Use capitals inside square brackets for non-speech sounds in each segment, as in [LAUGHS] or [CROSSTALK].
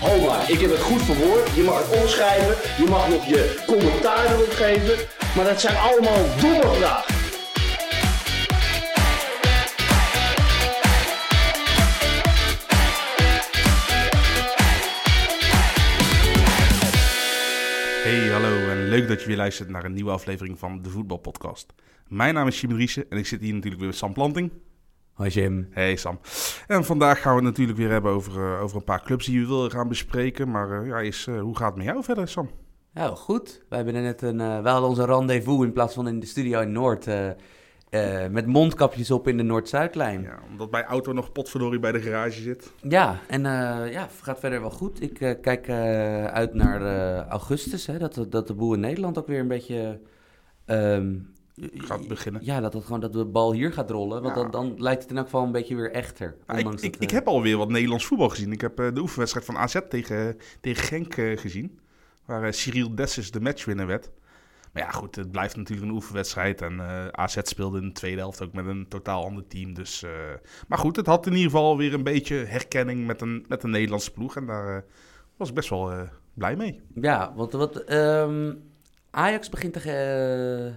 Ho maar, ik heb het goed verwoord. Je mag het omschrijven, je mag nog je commentaar erop geven. Maar dat zijn allemaal domme vragen. Hey, hallo en leuk dat je weer luistert naar een nieuwe aflevering van de Voetbalpodcast. Mijn naam is Simon Driessen en ik zit hier natuurlijk weer met Sam Planting. Hoi Jim. Hey Sam. En vandaag gaan we het natuurlijk weer hebben over, eh, over een paar clubs die we willen gaan bespreken. Maar eh, ja, is, eh, hoe gaat het met jou verder, Sam? Ja, goed. Wij hebben net een, we hadden onze rendezvous in plaats van in de studio in Noord. met mondkapjes op in de Noord-Zuidlijn. Ja. Ja, omdat mijn auto nog potverdorie bij de garage zit. en eh, ja, gaat verder wel goed. Ik kijk uit naar augustus, hè, dat, de- dat de boel in Nederland ook weer een beetje... ehm, Gaat beginnen. Ja, dat, het gewoon, dat de bal hier gaat rollen. Want Ja. dan, dan lijkt het in elk geval een beetje weer echter. Ja, ik, ik, eh, heb alweer wat Nederlands voetbal gezien. Ik heb eh, de oefenwedstrijd van AZ tegen, tegen Genk eh, gezien. Waar eh, Cyril Dessus de matchwinner werd. Maar ja, goed, het blijft natuurlijk een oefenwedstrijd. En eh, AZ speelde in de tweede helft ook met een totaal ander team. Dus, eh, maar goed, het had in ieder geval weer een beetje herkenning met een, met een Nederlandse ploeg. En daar eh, was ik best wel eh, blij mee. Ja, want wat, ehm, Ajax begint tegen eh,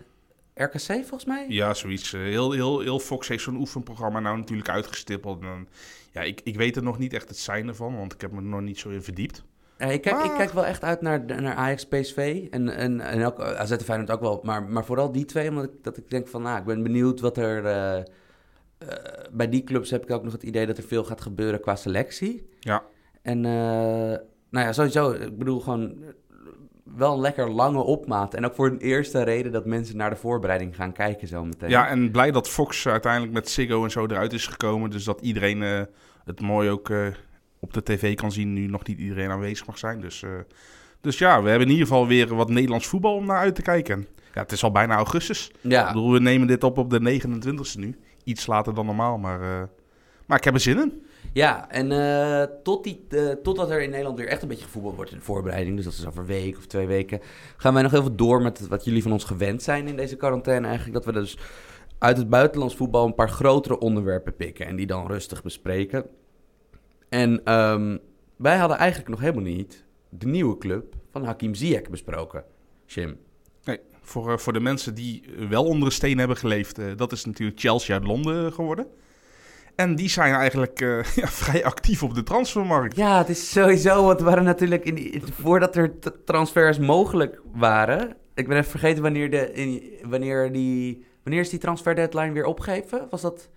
RKC volgens mij? Ja, zoiets. Eh, heel, heel, heel Fox heeft zo'n oefenprogramma nou natuurlijk uitgestippeld. En, ja, ik, ik weet er nog niet echt het zijn ervan, want ik heb me er nog niet zo in verdiept. Ja, ik, kijk, ik kijk wel echt uit naar, naar Ajax PSV en, en, en ook AZ en Feyenoord ook wel. Maar, maar vooral die twee, omdat ik, dat ik denk van, nou, ik ben benieuwd wat er... eh, eh, bij die clubs heb ik ook nog het idee dat er veel gaat gebeuren qua selectie. Ja. En eh, nou ja, sowieso, ik bedoel gewoon eh, wel een lekker lange opmaat. En ook voor een eerste reden dat mensen naar de voorbereiding gaan kijken zo meteen. Ja, en blij dat Fox uiteindelijk met Ziggo en zo eruit is gekomen. Dus dat iedereen eh, het mooi ook eh, op de tv kan zien. Nu nog niet iedereen aanwezig mag zijn. Dus, eh, dus ja, we hebben in ieder geval weer wat Nederlands voetbal om naar uit te kijken. En Ja, het is al bijna augustus. Ik ja. bedoel, we nemen dit op op de 29e nu. Iets later dan normaal, maar, maar ik heb er zin in. Ja, en eh, tot die, eh, totdat er in Nederland weer echt een beetje gevoetbald wordt in de voorbereiding, dus dat is over een week of twee weken, gaan wij nog even door met wat jullie van ons gewend zijn in deze quarantaine. Eigenlijk dat we dus uit het buitenlands voetbal een paar grotere onderwerpen pikken en die dan rustig bespreken. En ehm, wij hadden eigenlijk nog helemaal niet de nieuwe club van Hakim Ziyech besproken, Jim. Nee, voor, eh, voor de mensen die wel onder een steen hebben geleefd, dat is natuurlijk Chelsea uit Londen geworden. En die zijn eigenlijk eh, [LAUGHS] ja, vrij actief op de transfermarkt. Ja, het is sowieso, want we waren natuurlijk in die, voordat er transfers mogelijk waren. Ik ben even vergeten wanneer, de, in, wanneer, die, wanneer is die transfer deadline weer opgegeven? Was dat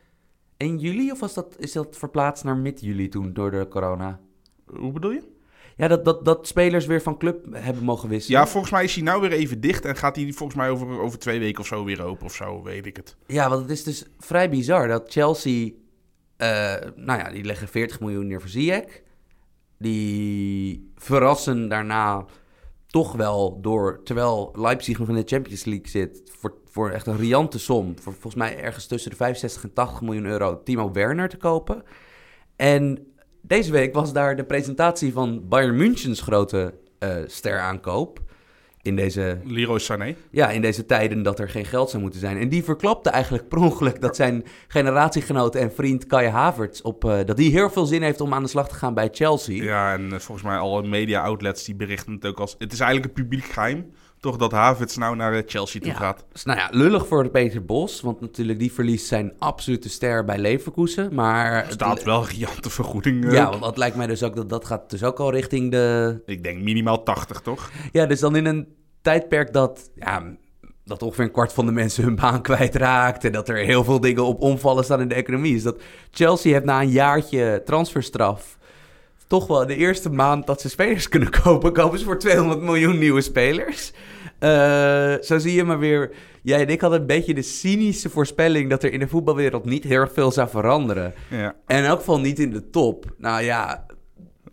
1 juli of was dat, is dat verplaatst naar mid-juli toen door de corona? Hoe bedoel je? Ja, dat, dat, dat spelers weer van club hebben mogen wisselen. Ja, volgens mij is hij nou weer even dicht en gaat hij volgens mij over, over twee weken of zo weer open of zo, weet ik het. Ja, want het is dus vrij bizar dat Chelsea... eh, nou ja, die leggen 40 miljoen neer voor Ziyech. Die verrassen daarna toch wel door... Terwijl Leipzig nog in de Champions League zit... voor, voor echt een riante som... volgens mij ergens tussen de 65 en 80 miljoen euro... Timo Werner te kopen. En deze week was daar de presentatie van Bayern Münchens grote eh steraankoop... In deze Leroy Sané. ja, in deze tijden dat er geen geld zou moeten zijn. En die verklapte eigenlijk per ongeluk dat zijn generatiegenoot en vriend Kai Havertz... Op, eh, dat die heel veel zin heeft om aan de slag te gaan bij Chelsea. Ja, en eh, volgens mij alle media outlets die berichten het ook als... Het is eigenlijk een publiek geheim, toch, dat Havertz nou naar eh, Chelsea toe Ja. gaat. Dus nou ja, lullig voor Peter Bos, want natuurlijk die verliest zijn absolute ster bij Leverkusen. Maar Er staat wel een riante vergoeding. eh, Ja, want dat lijkt mij dus ook, dat, dat gaat dus ook al richting de... Ik denk minimaal 80, toch? Ja, dus dan in een tijdperk dat... Ja, dat ongeveer een kwart van de mensen hun baan kwijtraakt... en dat er heel veel dingen op omvallen staan in de economie. Is dat Chelsea heeft na een jaartje transferstraf... toch wel de eerste maand dat ze spelers kunnen [LAUGHS] kopen... kopen ze voor 200 miljoen nieuwe spelers. Eh, zo zie je maar weer... Jij en ik hadden een beetje de cynische voorspelling... dat er in de voetbalwereld niet heel erg veel zou veranderen. Ja. En in elk geval niet in de top. Nou ja,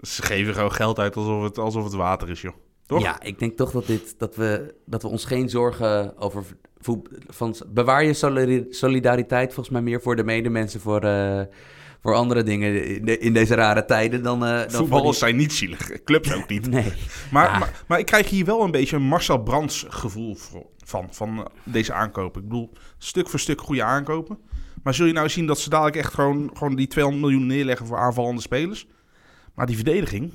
Ze geven gewoon geld uit alsof het, alsof het water is, joh. toch? Ja, ik denk toch dat, dit, dat, we, dat we ons geen zorgen over... Van, bewaar je solidari- solidariteit volgens mij meer voor de medemensen... voor, eh, voor andere dingen in, de- in deze rare tijden dan... eh Voetballers die- zijn niet zielig, clubs ook niet. [LAUGHS] Nee. Maar, Ja. maar, maar ik krijg hier wel een beetje een Marcel Brands gevoel van, van eh, deze aankopen. Ik bedoel, stuk voor stuk goede aankopen. Maar zul je nou zien dat ze dadelijk echt gewoon, gewoon die 200 miljoen neerleggen voor aanvallende spelers? Maar die verdediging,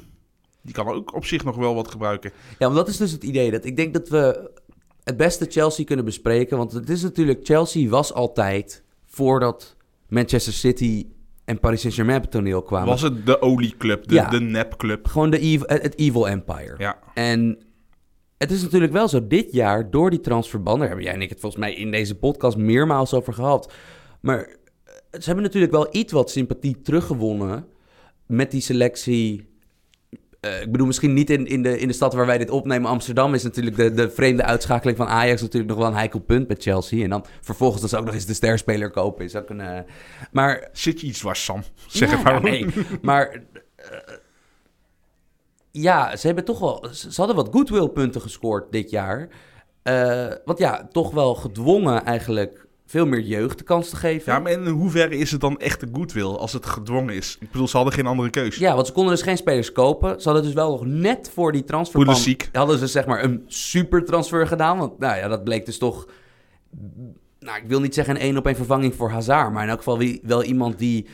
die kan ook op zich nog wel wat gebruiken. Ja, want dat is dus het idee. Dat ik denk dat we het beste Chelsea kunnen bespreken. Want het is natuurlijk, Chelsea was altijd voordat Manchester City en Paris Saint-Germain op het toneel kwamen. Was het de olieclub, de, Ja. de nepclub? Gewoon de ev- het, Evil Empire. Ja, En het is natuurlijk wel zo, dit jaar door die transverbanden, daar hebben jij en ik het volgens mij in deze podcast meermaals over gehad. Maar ze hebben natuurlijk wel iets wat sympathie teruggewonnen met die selectie. Eh, ik bedoel, misschien niet in, in, de, in de stad waar wij dit opnemen. Amsterdam is natuurlijk de, de vreemde uitschakeling van Ajax natuurlijk nog wel een heikel punt met Chelsea. En dan vervolgens dat ze ook nog eens de sterspeler kopen. Is ook een, eh, maar zit je iets dwars, Sam? Zeg ja, het maar. nee, maar eh, ja, ze hebben toch wel. Ze hadden wat goodwill punten gescoord dit jaar. Want ja, toch wel gedwongen eigenlijk veel meer jeugd de kans te geven. Ja, maar in hoeverre is het dan echt de goodwill als het gedwongen is? Ik bedoel, ze hadden geen andere keus. Ja, want ze konden dus geen spelers kopen. Ze hadden dus wel nog net voor die transfer hadden ze zeg maar een super transfer gedaan. Want nou ja, dat bleek dus toch... Nou, ik wil niet zeggen een één op één vervanging voor Hazard. Maar in elk geval wie, wel iemand die...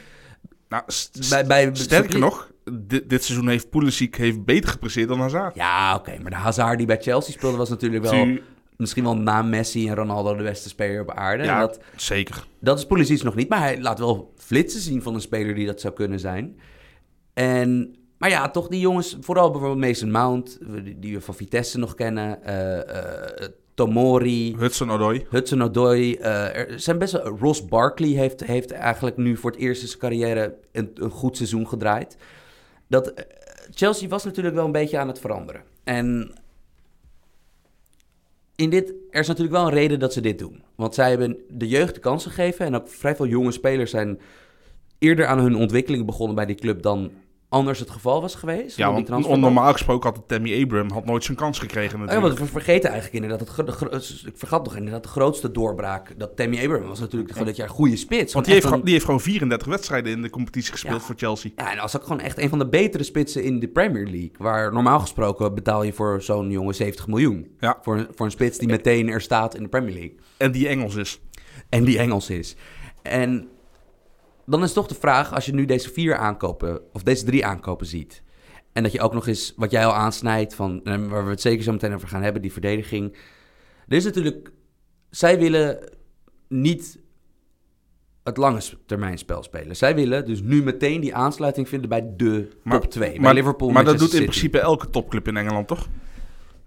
Nou, Bij, bij, sterker nog, dit, dit seizoen heeft Pulisic heeft beter gepresteerd dan Hazard. Ja, oké. maar de Hazard die bij Chelsea speelde was natuurlijk wel... Misschien wel na Messi en Ronaldo de beste speler op aarde. Ja, Dat, zeker. dat is Pulisic nog niet. Maar hij laat wel flitsen zien van een speler die dat zou kunnen zijn. En, maar ja, toch die jongens, vooral bijvoorbeeld Mason Mount, die, die we van Vitesse nog kennen. eh, eh, Tomori, Hudson Odoi. Hudson Odoi. eh, er zijn best wel, Ross Barkley heeft, heeft eigenlijk nu voor het eerst in zijn carrière een, een goed seizoen gedraaid. Dat, Chelsea was natuurlijk wel een beetje aan het veranderen. En in dit, er is natuurlijk wel een reden dat ze dit doen. Want zij hebben de jeugd de kans gegeven. En ook vrij veel jonge spelers zijn eerder aan hun ontwikkeling begonnen bij die club dan anders het geval was geweest. Ja, die want normaal gesproken had Tammy Abraham had nooit zijn kans gekregen Oh ja, natuurlijk. want we vergeten eigenlijk inderdaad, het, de ik vergat nog inderdaad de grootste doorbraak. Dat Tammy Abraham was natuurlijk gewoon dit jaar een goede spits. Want die heeft, een- die heeft gewoon 34 wedstrijden in de competitie gespeeld Ja. voor Chelsea. Ja, en als ook gewoon echt een van de betere spitsen in de Premier League. Waar normaal gesproken betaal je voor zo'n jongen 70 miljoen. Ja. Voor, voor een spits die meteen er staat in de Premier League. En die Engels is. En die Engels is. En dan is toch de vraag, als je nu deze vier aankopen, of deze drie aankopen ziet. En dat je ook nog eens, wat jij al aansnijdt, van, eh, waar we het zeker zo meteen over gaan hebben, die verdediging. Er is natuurlijk, zij willen niet het lange termijn spel spelen. Zij willen dus nu meteen die aansluiting vinden bij de Maar- top 2. Bij maar, Liverpool, maar dat doet in City. principe elke topclub in Engeland, toch?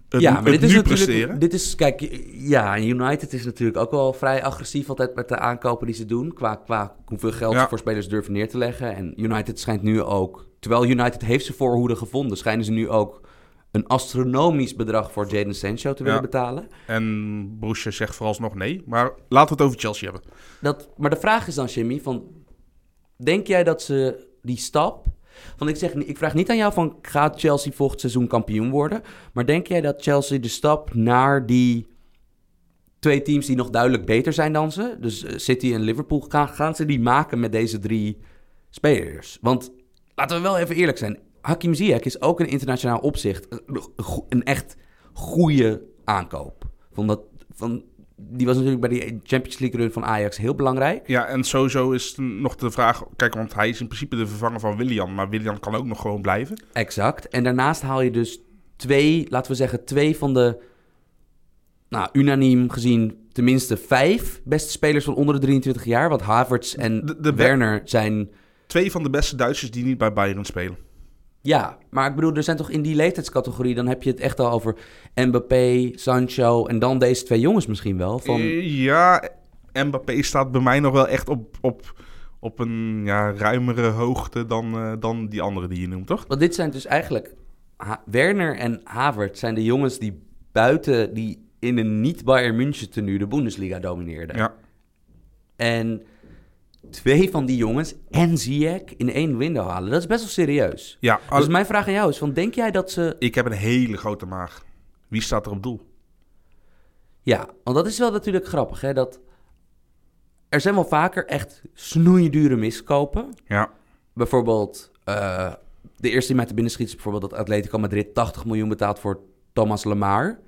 Het, ja, het maar dit is nu natuurlijk. presteren. Dit is, kijk, ja, United is natuurlijk ook wel vrij agressief altijd met de aankopen die ze doen. Qua, qua hoeveel geld Ja. ze voor spelers durven neer te leggen. En United schijnt nu ook, terwijl United heeft zijn voorhoede gevonden, schijnen ze nu ook een astronomisch bedrag voor Jadon Sancho te willen Ja. betalen. En Borussia zegt vooralsnog nee. Maar laten we het over Chelsea hebben. Dat, maar de vraag is dan, Jimmy, van, denk jij dat ze die stap... Want ik, zeg, ik vraag niet aan jou van, gaat Chelsea volgend seizoen kampioen worden? Maar denk jij dat Chelsea de stap naar die twee teams die nog duidelijk beter zijn dan ze... dus eh, City en Liverpool, gaan, ze die maken met deze drie spelers? Want laten we wel even eerlijk zijn. Hakim Ziyech is ook een internationaal opzicht een, go- een echt goede aankoop. Van dat, van, die was natuurlijk bij die Champions League run van Ajax heel belangrijk. Ja, en sowieso is nog de vraag... Kijk, want hij is in principe de vervanger van Willian. Maar Willian kan ook nog gewoon blijven. Exact. En daarnaast haal je dus twee, laten we zeggen, twee van de, nou, unaniem gezien, tenminste vijf beste spelers van onder de 23 jaar. Want Havertz en De- de- Werner zijn, Twee van de beste Duitsers die niet bij Bayern spelen. Ja, maar ik bedoel, er zijn toch in die leeftijdscategorie, dan heb je het echt al over Mbappé, Sancho en dan deze twee jongens misschien wel. Van, Eh, Ja, Mbappé staat bij mij nog wel echt op, op, op een ja, ruimere hoogte dan, eh, dan die andere die je noemt, toch? Want dit zijn dus eigenlijk... Ha- Werner en Havertz zijn de jongens die buiten... die in een niet-Bayern München tenue de Bundesliga domineerden. Ja. En twee van die jongens en Ziyech in één window halen. Dat is best wel serieus. Ja, Dus mijn vraag aan jou is: van, denk jij dat ze. ik heb een hele grote maag. Wie staat er op doel? Ja, want dat is wel natuurlijk grappig, hè? Dat er zijn wel vaker echt snoeidure miskopen. Ja, Bijvoorbeeld, eh, de eerste die mij te binnen schiet is bijvoorbeeld dat Atletico Madrid 80 miljoen betaalt voor Thomas Lemar.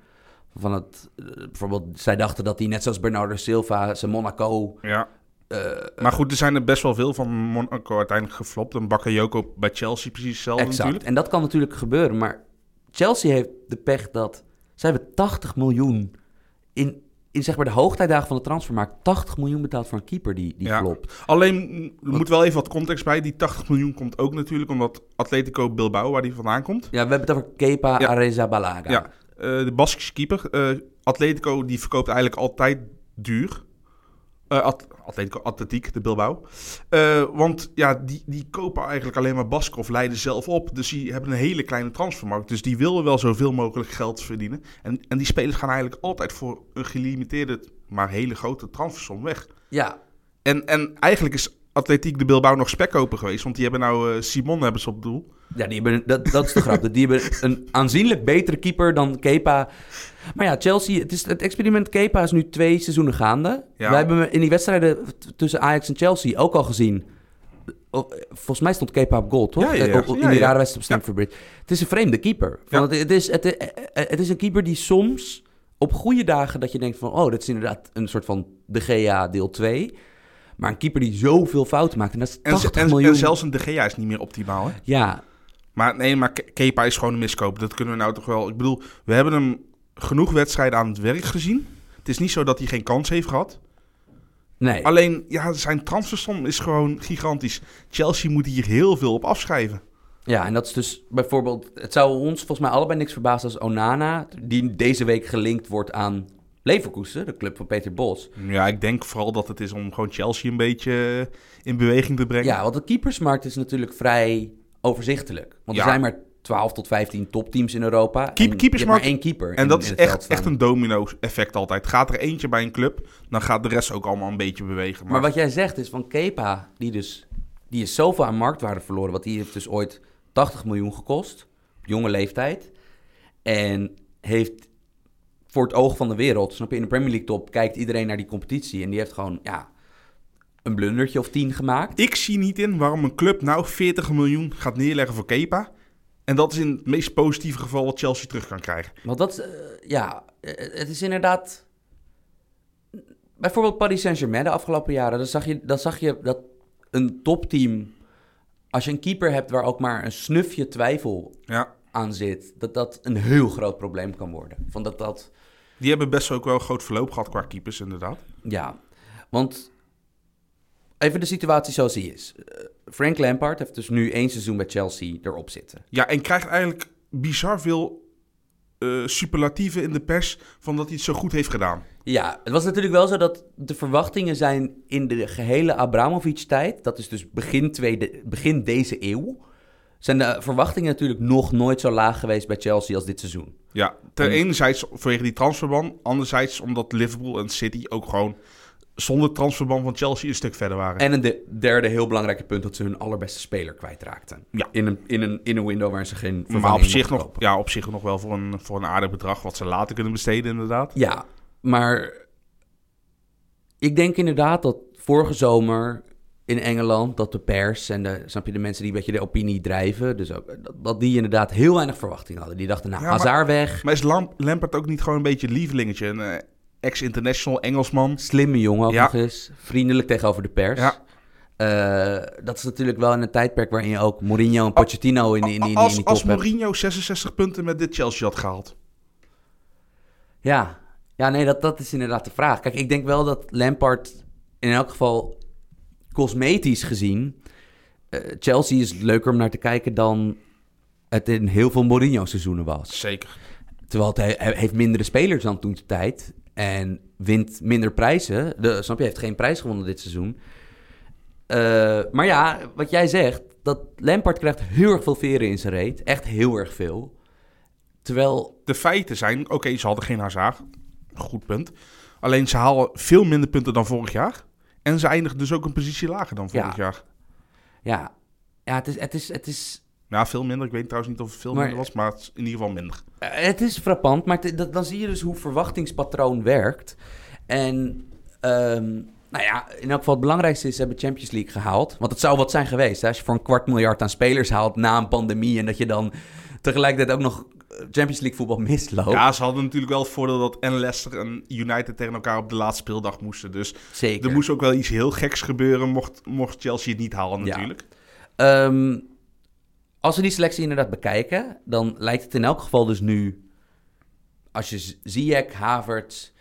Van het, eh, bijvoorbeeld, zij dachten dat hij net zoals Bernardo Silva zijn Monaco... ja. Eh, Maar goed, er zijn er best wel veel van Monaco uiteindelijk geflopt. En Bakayoko bij Chelsea precies hetzelfde exact. natuurlijk. En dat kan natuurlijk gebeuren, maar Chelsea heeft de pech dat... Zij hebben 80 miljoen in, in zeg maar de hoogtijdagen van de transfermarkt... 80 miljoen betaald voor een keeper die, die Ja. flopt. Alleen, er moet wel even wat context bij. Die 80 miljoen komt ook natuurlijk omdat Atletico Bilbao, waar die vandaan komt. Ja, we hebben het over Kepa Ja. Arrizabalaga. Ja, eh, de Baskische keeper. eh, Atletico die verkoopt eigenlijk altijd duur. Eh, At- Atletico Atletiek, de Bilbao. Eh, want ja, die, die kopen eigenlijk alleen maar Basken of leiden zelf op. Dus die hebben een hele kleine transfermarkt. Dus die willen wel zoveel mogelijk geld verdienen. En, en die spelers gaan eigenlijk altijd voor een gelimiteerde, maar hele grote transfersom weg. ja, En, en eigenlijk is Atletiek de Bilbao nog spekkoper geweest. Want die hebben nou eh, Simon hebben ze op doel. Ja, die hebben, dat, dat is de grap. Die hebben een aanzienlijk betere keeper dan Kepa. Maar ja, Chelsea, het, is, het experiment Kepa is nu twee seizoenen gaande. Ja. Wij hebben in die wedstrijden tussen Ajax en Chelsea ook al gezien. Volgens mij stond Kepa op goal, toch? Ja, ja, ja. Eh, in die rare wedstrijd op Stamford Bridge. Het is een vreemde keeper. Het, is, het, eh, het is een keeper die soms op goede dagen dat je denkt van... oh, dit is inderdaad een soort van de GA deel 2. Maar een keeper die zoveel fouten maakt. En dat is En, 80 en, miljoen. en zelfs een De Gea is niet meer optimaal, hè? Ja, Maar nee, maar Ke- Kepa is gewoon een miskoop. Dat kunnen we nou toch wel... Ik bedoel, we hebben hem genoeg wedstrijden aan het werk gezien. Het is niet zo dat hij geen kans heeft gehad. nee. Alleen, ja, zijn transfersom is gewoon gigantisch. Chelsea moet hier heel veel op afschrijven. Ja, en dat is dus bijvoorbeeld... Het zou ons volgens mij allebei niks verbazen als Onana... die deze week gelinkt wordt aan Leverkusen, de club van Peter Bos. Ja, ik denk vooral dat het is om gewoon Chelsea een beetje in beweging te brengen. Ja, want de keepersmarkt is natuurlijk vrij overzichtelijk. Want Ja. er zijn maar 12 tot 15 topteams in Europa. Keep- en je hebt keepersmarkt- maar één keeper En in- dat is echt, echt een domino-effect altijd. Gaat er eentje bij een club, dan gaat de rest ook allemaal een beetje bewegen. Maar wat jij zegt is van Kepa, die dus... Die is zoveel aan marktwaarde verloren. Want die heeft dus ooit 80 miljoen gekost. Op jonge leeftijd. En heeft voor het oog van de wereld... Snap je, in de Premier League top kijkt iedereen naar die competitie. En die heeft gewoon, ja... Een blundertje of 10 gemaakt. Ik zie niet in waarom een club nou 40 miljoen gaat neerleggen voor Kepa. En dat is in het meest positieve geval wat Chelsea terug kan krijgen. Want dat is, eh, ja, eh, het is inderdaad... Bijvoorbeeld Paris Saint-Germain de afgelopen jaren. Dan zag, je, dan zag je dat een topteam... Als je een keeper hebt waar ook maar een snufje twijfel Ja, aan zit... dat dat een heel groot probleem kan worden. Van dat dat... die hebben best wel ook wel een groot verloop gehad qua keepers inderdaad. Ja, want... Even de situatie zoals die is. Eh, Frank Lampard heeft dus nu één seizoen bij Chelsea erop zitten. Ja, en krijgt eigenlijk bizar veel eh, superlatieven in de pers van dat hij het zo goed heeft gedaan. Ja, het was natuurlijk wel zo dat de verwachtingen zijn in de gehele Abramovic-tijd, dat is dus begin, tweede, begin deze eeuw, zijn de verwachtingen natuurlijk nog nooit zo laag geweest bij Chelsea als dit seizoen. Ja, ten En- enerzijds vanwege die transferban, anderzijds omdat Liverpool en City ook gewoon zonder transferban van Chelsea een stuk verder waren. En een de- derde heel belangrijke punt dat ze hun allerbeste speler kwijtraakten. Ja. In, een, in, een, in een window waar ze geen maar op zich, nog, ja, op zich nog wel voor een, voor een aardig bedrag wat ze later kunnen besteden inderdaad. Ja, maar ik denk inderdaad dat vorige zomer in Engeland, dat de pers en de, snap je, de mensen die een beetje de opinie drijven, dus ook, dat, die inderdaad heel weinig verwachting hadden. Die dachten, nou, Ja, maar- Hazard weg, Maar is Lam- Lampard ook niet gewoon een beetje lievelingetje? Een eh, ex-international Engelsman. slimme jongen ook Ja. nog eens, vriendelijk tegenover de pers. Ja. Eh, dat is natuurlijk wel in een tijdperk waarin je ook Mourinho en Pochettino in, die- in, in, in als die als top hebt. Mourinho 66 punten met dit Chelsea had gehaald. Ja, ja nee, dat, dat is inderdaad de vraag. Kijk, ik denk wel dat Lampard in elk geval cosmetisch gezien... eh, Chelsea is leuker om naar te kijken dan het in heel veel Mourinho-seizoenen was. Zeker. Terwijl het he- hij heeft mindere spelers dan toen de tijd en wint minder prijzen. De, snap je, heeft geen prijs gewonnen dit seizoen. Eh, maar ja, wat jij zegt, dat Lampard krijgt heel erg veel veren in zijn reet. Echt heel erg veel. Terwijl De feiten zijn, oké, ze hadden geen Hazard. Goed punt. Alleen ze halen veel minder punten dan vorig jaar. En ze eindigen dus ook een positie lager dan vorig Ja. jaar. Ja, ja het, is, het, is, het is Ja, veel minder. Ik weet trouwens niet of het veel Maar- minder was, maar het is in ieder geval minder. Eh, Het is frappant, maar dat- dan zie je dus hoe verwachtingspatroon werkt. En ehm, nou ja, in elk geval het belangrijkste is, ze hebben Champions League gehaald. Want het zou wat zijn geweest, hè? als je voor een kwart miljard aan spelers haalt na een pandemie... en dat je dan tegelijkertijd ook nog Champions League voetbal [LAUGHS] misloopt. Ja, ze hadden natuurlijk wel het voordeel dat en Leicester en United tegen elkaar op de laatste speeldag moesten. Dus Zeker. er moest ook wel iets heel geks gebeuren mocht, mocht Chelsea het niet halen Ja. natuurlijk. Ehm, als we die selectie inderdaad bekijken, dan lijkt het in elk geval dus nu... Als je Ziyech, Havertz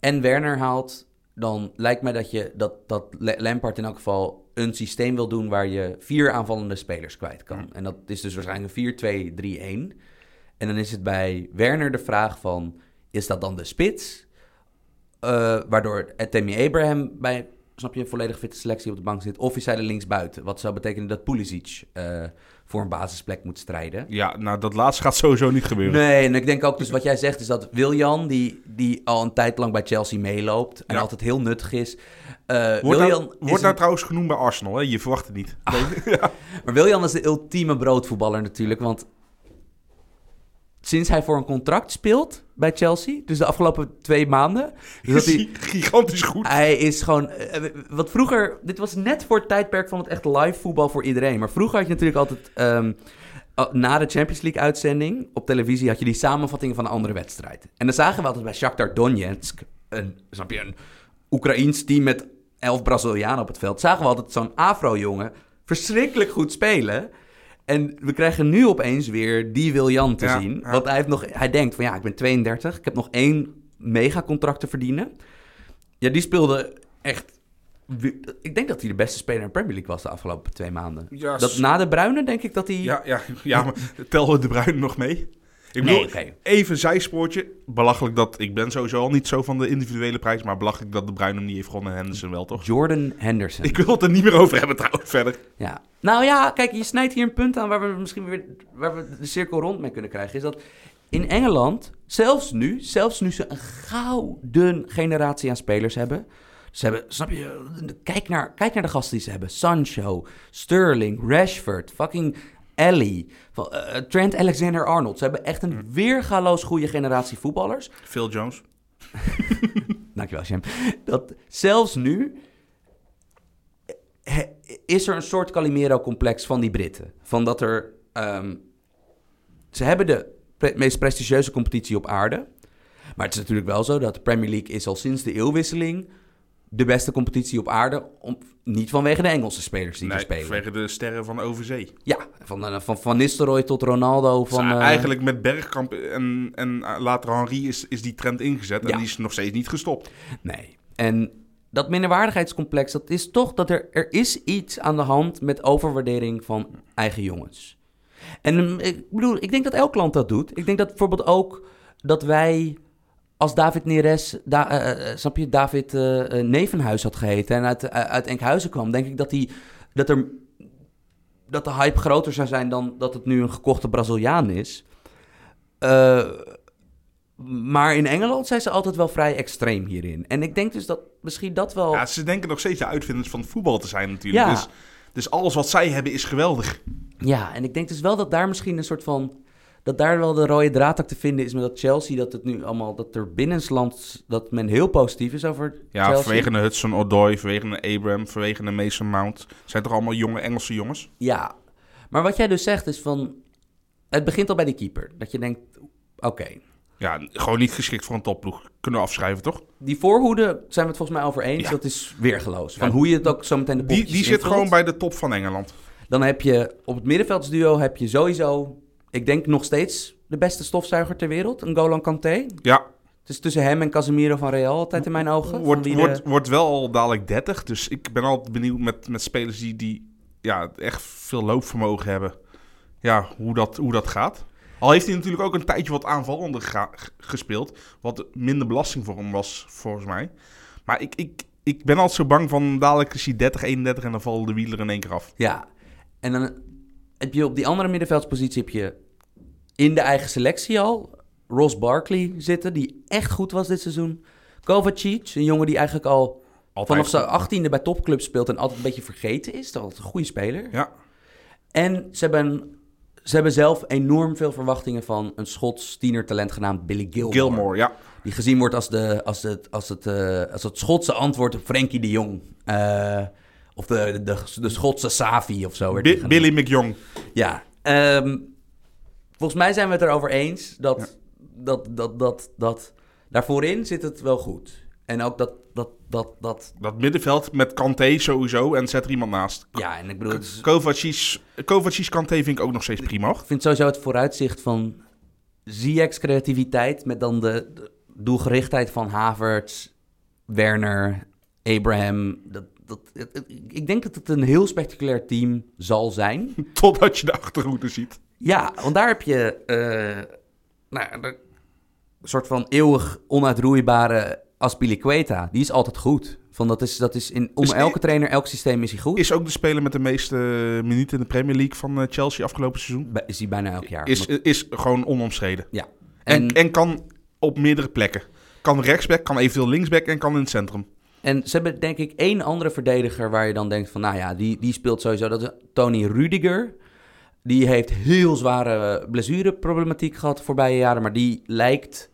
en Werner haalt... dan lijkt mij dat, je, dat, dat La- Lampard in elk geval een systeem wil doen... waar je vier aanvallende spelers kwijt kan. En dat is dus waarschijnlijk een 4-2-3-1. En dan is het bij Werner de vraag van... is dat dan de spits? Eh, waardoor Tammy Abraham bij, snap je, een volledig fitte selectie op de bank zit. Of is hij er linksbuiten? Wat zou betekenen dat Pulisic eh, voor een basisplek moet strijden. Ja, nou dat laatste gaat sowieso niet gebeuren. Nee, en ik denk ook dus wat jij zegt is dat Wiljan, die, die al een tijd lang bij Chelsea meeloopt en Ja. altijd heel nuttig is. eh Wordt, Wiljan nou, wordt nou een- trouwens genoemd bij Arsenal, hè? je verwacht het niet. [LAUGHS] Maar Wiljan is de ultieme broodvoetballer natuurlijk, want sinds hij voor een contract speelt bij Chelsea, dus de afgelopen twee maanden, dus dat is hij, [LAUGHS] gigantisch goed. Hij is gewoon. eh, Wat vroeger. Dit was net voor het tijdperk van het echt live voetbal voor iedereen. Maar vroeger had je natuurlijk altijd. ehm, oh, na de Champions League uitzending op televisie had je die samenvattingen van een andere wedstrijd. En dan zagen we altijd bij Shakhtar Donetsk. Een, snap je, een Oekraïns team met elf Brazilianen op het veld. Zagen we altijd zo'n Afro-jongen verschrikkelijk goed spelen. En we krijgen nu opeens weer die Wiljan te Ja, zien. ja. Want hij, heeft nog, hij denkt van ja, ik ben 32. Ik heb nog één megacontract te verdienen. Ja, die speelde echt... Ik denk dat hij de beste speler in de Premier League was de afgelopen twee maanden. Ja, Dat, na de Bruine denk ik dat hij... Ja, ja, ja maar tellen we de Bruin nog mee? Ik Nee, even een zijspoortje. Belachelijk dat, ik ben sowieso al niet zo van de individuele prijs, maar belachelijk dat de Bruin hem niet heeft gewonnen en Henderson wel, toch? Jordan Henderson. Ik wil het er niet meer over hebben trouwens, verder. Ja. Nou ja, kijk, je snijdt hier een punt aan waar we misschien weer waar we de cirkel rond mee kunnen krijgen. Is dat in Engeland, zelfs nu, zelfs nu ze een gouden generatie aan spelers hebben. Ze hebben, snap je, kijk naar, kijk naar de gasten die ze hebben. Sancho, Sterling, Rashford, fucking Ellie, van, eh, Trent Alexander-Arnold. Ze hebben echt een weergaloos goede generatie voetballers. Phil Jones. [LAUGHS] Dankjewel, Shem. Dat zelfs nu he- is er een soort Calimero-complex van die Britten. Van dat er... ehm, ze hebben de pre- meest prestigieuze competitie op aarde. Maar het is natuurlijk wel zo dat de Premier League is al sinds de eeuwwisseling... de beste competitie op aarde. Om, niet vanwege de Engelse spelers die er Nee, spelen. vanwege de sterren van overzee. Ja, van, eh, van Van Nistelrooy tot Ronaldo. Van, Dus eh, eigenlijk met Bergkamp en, en eh, later Henry is, is die trend ingezet en Ja. die is nog steeds niet gestopt. Nee. En dat minderwaardigheidscomplex, dat is toch dat er, er is iets aan de hand met overwaardering van eigen jongens. En mm, ik bedoel, ik denk dat elk land dat doet. Ik denk dat bijvoorbeeld ook dat wij, als David Neres, da, eh, eh, snap je, David eh, eh, Nevenhuis had geheten en uit, eh, uit Enkhuizen kwam, denk ik dat, die, dat, er, dat de hype groter zou zijn dan dat het nu een gekochte Braziliaan is. Eh, maar in Engeland zijn ze altijd wel vrij extreem hierin. En ik denk dus dat misschien dat wel... Ja, ze denken nog steeds de uitvinders van het voetbal te zijn natuurlijk. Ja. Dus, dus alles wat zij hebben is geweldig. Ja, en ik denk dus wel dat daar misschien een soort van... Dat daar wel de rode draad ook te vinden is met dat Chelsea. Dat het nu allemaal... Dat er binnenslands... Dat men heel positief is over Ja, Chelsea. vanwege de Hudson Odoi, vanwege de Abraham, vanwege de Mason Mount. zijn toch allemaal jonge Engelse jongens? Ja. Maar wat jij dus zegt is van... Het begint al bij die keeper. Dat je denkt... Oké. Ja, gewoon niet geschikt voor een topploeg. Kunnen we afschrijven, toch? Die voorhoede zijn we het volgens mij over eens. Ja. Dat is weergeloos. Van Ja. hoe je het ook zo meteen de Die, die zit gewoon bij de top van Engeland. Dan heb je op het middenveldsduo heb je sowieso... Ik denk nog steeds de beste stofzuiger ter wereld. Een Golan Kanté. Ja, Het is tussen hem en Casemiro van Real altijd in mijn ogen. Wordt, de- wordt, wordt wel al dadelijk 30. Dus ik ben altijd benieuwd met, met spelers die, die ja, echt veel loopvermogen hebben. Ja, hoe dat, hoe dat gaat. Al heeft hij natuurlijk ook een tijdje wat aanvallender gespeeld. Wat minder belasting voor hem was, volgens mij. Maar ik, ik, ik ben altijd zo bang van dadelijk is hij 30, 31 en dan vallen de wielen in één keer af. Ja, en dan heb je op die andere middenveldspositie heb je in de eigen selectie al Ross Barkley zitten, die echt goed was dit seizoen. Kovacic, een jongen die eigenlijk al Altijd. vanaf zijn achttiende bij topclubs speelt en altijd een beetje vergeten is. Dat is een goede speler. Ja, En ze hebben ze hebben zelf enorm veel verwachtingen van een Schots tienertalent genaamd Billy Gilmore. Gilmore, ja. Die gezien wordt als, de, als, het, als, het, eh, als het Schotse antwoord op Frenkie de Jong. Eh, of de, de, de Schotse Savi of zo. Bi-. Billy McJong. Ja. ehm, volgens mij zijn we het erover eens dat, dat, dat, dat, dat daarvoorin zit het wel goed. En ook dat, dat, dat, dat Dat middenveld met Kanté sowieso en zet er iemand naast. ja, en ik bedoel, het is- Kovacic, Kovacic Kanté vind ik ook nog steeds prima. ik vind sowieso het vooruitzicht van Ziyech's creativiteit met dan de, de doelgerichtheid van Havertz, Werner, Abraham. Dat, dat, het- ik denk dat het een heel spectaculair team zal zijn. [LAUGHS] Totdat je de achterhoede ziet. Ja, want daar heb je eh, nou, een soort van eeuwig onuitroeibare Aspilicueta. Die is altijd goed. Van dat is, dat is in, om Is- elke trainer, elk systeem is hij goed. Is ook de speler met de meeste minuten in de Premier League van eh, Chelsea afgelopen seizoen. Is hij bijna elk jaar. Is, is gewoon onomstreden. ja. En, En, en kan op meerdere plekken. Kan rechtsback, kan eventueel linksback en kan in het centrum. En ze hebben denk ik één andere verdediger waar je dan denkt van... Nou ja, die, die speelt sowieso. Dat is Tony Rudiger. Die heeft heel zware blessureproblematiek gehad de voorbije jaren. Maar die lijkt,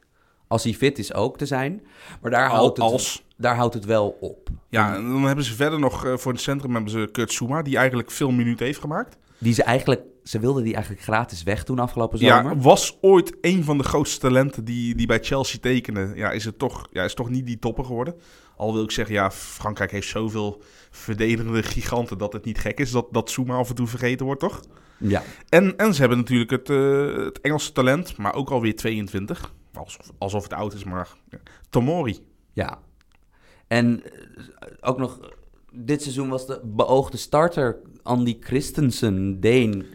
als hij fit is, ook te zijn. Maar daar, Al- houdt, het, als. daar houdt het wel op. Ja, en dan hebben ze verder nog eh, voor het centrum hebben ze Kurt Souma, die eigenlijk veel minuten heeft gemaakt. Die ze eigenlijk... Ze wilden die eigenlijk gratis weg doen afgelopen zomer. Ja, was ooit een van de grootste talenten die, die bij Chelsea tekenen. Ja, is het toch, ja, is toch niet die topper geworden. Al wil ik zeggen, ja, Frankrijk heeft zoveel verdedigende giganten dat het niet gek is dat, dat Souma af en toe vergeten wordt, toch? ja. En, en ze hebben natuurlijk het, eh, het Engelse talent, maar ook alweer 22. Alsof, alsof het oud is, maar ja. Tomori. Ja. En eh, ook nog, dit seizoen was de beoogde starter Andy Christensen, Deen.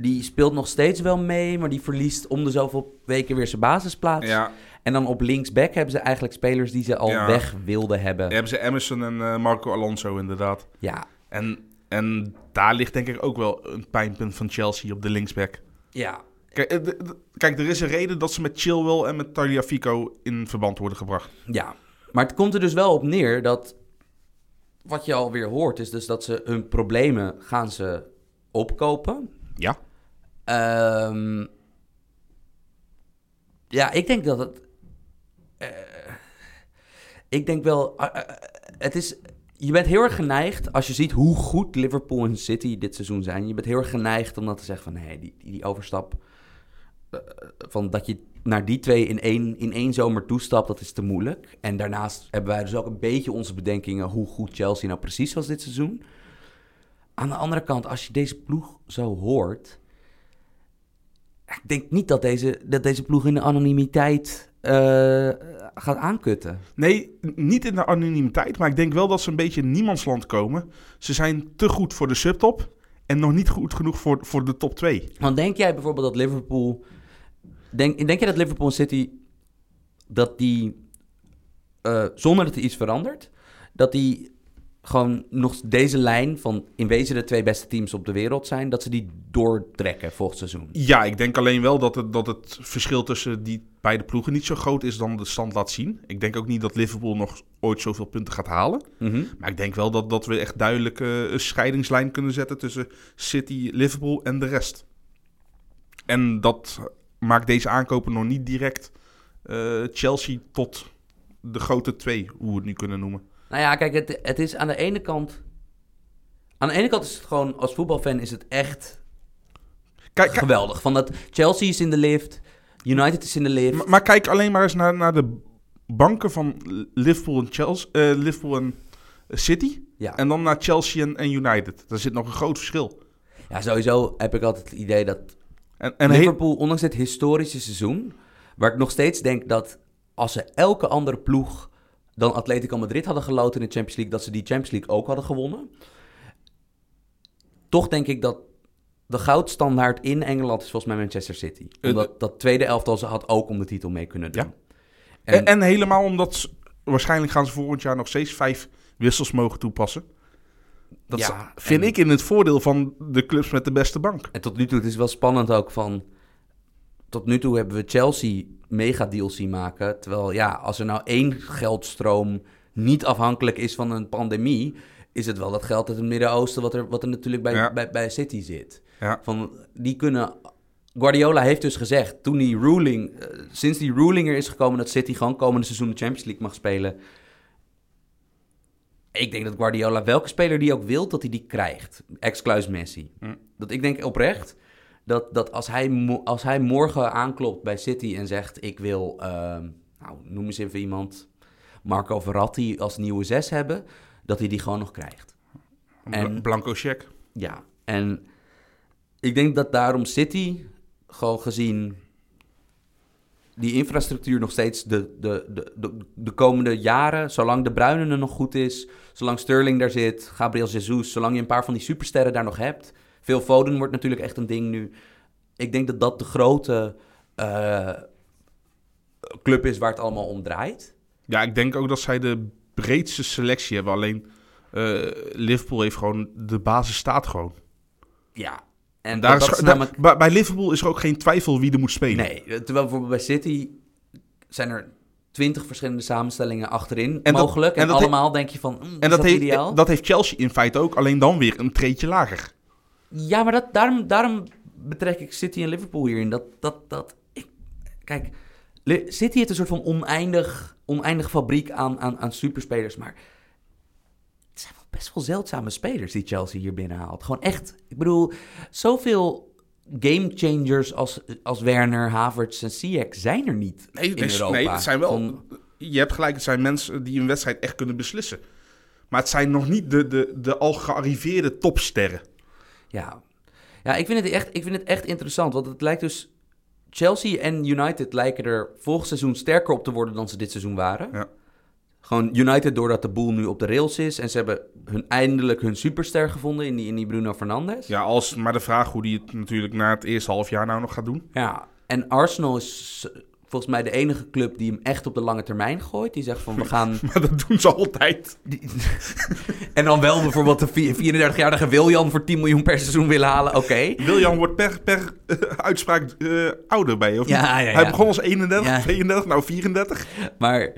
Die speelt nog steeds wel mee, maar die verliest om de zoveel weken weer zijn basisplaats. Ja, En dan op linksback hebben ze eigenlijk spelers die ze al Ja. weg wilden hebben. hebben ze Emerson en eh, Marco Alonso inderdaad. Ja. En, en daar ligt denk ik ook wel een pijnpunt van Chelsea op de linksback. Ja. Kijk, eh, kijk, er is een reden dat ze met Chilwell en met Tagliafico in verband worden gebracht. Ja. Maar het komt er dus wel op neer dat wat je alweer hoort is dus dat ze hun problemen gaan ze opkopen. Ja. Ehm, ja, ik denk dat het. eh, ik denk wel. eh, eh, het is. Je bent heel erg geneigd, als je ziet hoe goed Liverpool en City dit seizoen zijn. Je bent heel erg geneigd om dan te zeggen van nee, die, die, die overstap. van dat je naar die twee in één, in één zomer toestapt, dat is te moeilijk. En daarnaast hebben wij dus ook een beetje onze bedenkingen hoe goed Chelsea nou precies was dit seizoen. Aan de andere kant, als je deze ploeg zo hoort. Ik denk niet dat deze, dat deze ploeg in de anonimiteit eh, gaat aankutten. Nee, niet in de anonimiteit, maar ik denk wel dat ze een beetje in niemandsland komen. Ze zijn te goed voor de subtop en nog niet goed genoeg voor, voor de top 2. Want denk jij bijvoorbeeld dat Liverpool. Denk, denk je dat Liverpool City. dat die. eh, zonder dat er iets verandert. dat die gewoon nog deze lijn van in wezen de twee beste teams op de wereld zijn. dat ze die doortrekken volgend seizoen? Ja, ik denk alleen wel dat het, dat het verschil tussen die beide ploegen niet zo groot is dan de stand laat zien. Ik denk ook niet dat Liverpool nog ooit zoveel punten gaat halen. Mhm. Maar ik denk wel dat, dat we echt duidelijk eh, een scheidingslijn kunnen zetten tussen City, Liverpool en de rest. En dat maakt deze aankopen nog niet direct eh, Chelsea tot de grote twee, hoe we het nu kunnen noemen. Nou ja, kijk, het, het is aan de ene kant. Aan de ene kant is het gewoon, als voetbalfan is het echt Kijk, geweldig. Van dat Chelsea is in de lift, United is in de lift. maar, maar kijk alleen maar eens naar, naar de banken van Liverpool en, Chelsea, eh, Liverpool en City. ja. En dan naar Chelsea en, en United. Daar zit nog een groot verschil. ja, sowieso heb ik altijd het idee dat En, en Liverpool, ondanks dit historische seizoen, waar ik nog steeds denk dat als ze elke andere ploeg dan Atletico Madrid hadden geloten in de Champions League, dat ze die Champions League ook hadden gewonnen. Toch denk ik dat de goudstandaard in Engeland is volgens mij Manchester City. Eh, Omdat dat tweede elftal ze had ook om de titel mee kunnen doen. Ja. En, En, en helemaal omdat ze- waarschijnlijk gaan ze volgend jaar nog steeds vijf wissels mogen toepassen. Dat Ja, is- vind en- ik in het voordeel van de clubs met de beste bank. En tot nu toe, het is wel spannend ook van... Tot nu toe hebben we Chelsea mega zien maken. Terwijl ja, als er nou één geldstroom niet afhankelijk is van een pandemie... is het wel dat geld uit het Midden-Oosten wat er, wat er natuurlijk bij, Ja. bij, bij City zit. Ja. Van, die kunnen Guardiola heeft dus gezegd, toen die ruling, eh, sinds die ruling er is gekomen dat City gewoon komende seizoen de Champions League mag spelen. Ik denk dat Guardiola, welke speler die ook wil, dat hij die krijgt. Ex-Kluis Messi. Hm. Dat ik denk oprecht, dat, dat als, hij als hij morgen aanklopt bij City en zegt, ik wil, ehm, nou, noem eens even iemand, Marco Verratti als nieuwe zes hebben, dat hij die gewoon nog krijgt. En- Blanco check. Ja, en ik denk dat daarom City, gewoon gezien die infrastructuur nog steeds de, de, de, de, de komende jaren, zolang de Bruyne er nog goed is, zolang Sterling daar zit, Gabriel Jesus, zolang je een paar van die supersterren daar nog hebt. Veel Foden wordt natuurlijk echt een ding nu. Ik denk dat dat de grote eh, club is waar het allemaal om draait. Ja, ik denk ook dat zij de breedste selectie hebben. Alleen eh, Liverpool heeft gewoon... De basis staat gewoon. Ja, en Daar dat is, namelijk... bij, bij Liverpool is er ook geen twijfel wie er moet spelen. Nee, terwijl bijvoorbeeld bij City zijn er twintig verschillende samenstellingen achterin En dat- mogelijk. En, allemaal denk je van, mm, En is dat, dat, heeft, ideaal? dat heeft Chelsea in feite ook, alleen dan weer een treetje lager. Ja, maar dat, daarom, daarom betrek ik City en Liverpool hierin. Dat, dat, dat, ik, kijk, City heeft een soort van oneindig, oneindig fabriek aan, aan, aan superspelers. Maar het zijn wel best wel zeldzame spelers die Chelsea hier binnenhaalt. Gewoon echt, ik bedoel, zoveel game changers als, als Werner, Havertz en Ziyech zijn er niet Nee, in Europa. nee, het zijn wel. Van- Je hebt gelijk, het zijn mensen die een wedstrijd echt kunnen beslissen. Maar het zijn nog niet de, de, de al gearriveerde topsterren. Ja, ja ik, vind het echt, ik vind het echt interessant. Want het lijkt dus. Chelsea en United lijken er volgend seizoen sterker op te worden dan ze dit seizoen waren. Ja. Gewoon United doordat de boel nu op de rails is. En ze hebben hun, eindelijk hun superster gevonden in die, in die Bruno Fernandes. Ja, als, maar de vraag hoe die het natuurlijk na het eerste half jaar nou nog gaat doen. Ja, En Arsenal is volgens mij de enige club die hem echt op de lange termijn gooit. Die zegt van we [LAUGHS] gaan... Maar dat doen ze altijd. [LAUGHS] en dan wel bijvoorbeeld de vi- 34-jarige Wiljan voor 10 miljoen per seizoen willen halen. Oké. William wordt per, per eh, uitspraak eh, ouder bij je, of Ja, Hij begon als 31, Ja. 32, nou 34. Maar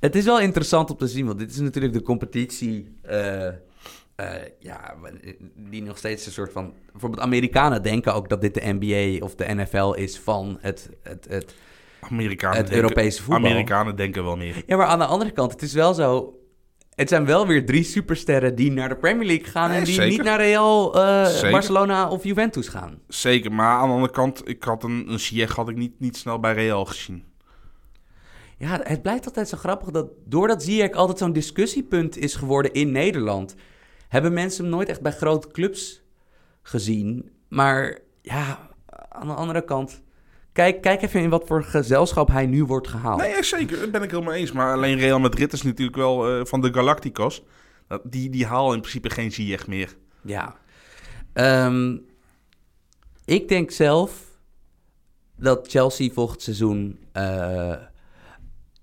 het is wel interessant om te zien, want dit is natuurlijk de competitie. eh, ja, die nog steeds een soort van. Bijvoorbeeld, Amerikanen denken ook dat dit de NBA of de NFL is van het. het, het Amerikanen Het denken- Europese voetbal. Amerikanen denken wel meer. ja, maar aan de andere kant, het is wel zo. Het zijn wel weer drie supersterren die naar de Premier League gaan Nee, en die zeker. niet naar Real, eh. Barcelona of Juventus gaan. Zeker, maar aan de andere kant, ik had een, een had ik niet, niet snel bij Real gezien. Ja, het blijft altijd zo grappig dat doordat Ziyech altijd zo'n discussiepunt is geworden in Nederland, hebben mensen hem nooit echt bij grote clubs gezien. Maar ja, aan de andere kant, kijk, kijk even in wat voor gezelschap hij nu wordt gehaald. Nee, ja, zeker, dat ben ik helemaal eens. Maar alleen Real Madrid is natuurlijk wel eh, van de Galacticos. Die, die halen in principe geen Ziyech meer. Ja. Ehm, ik denk zelf dat Chelsea volgend seizoen eh,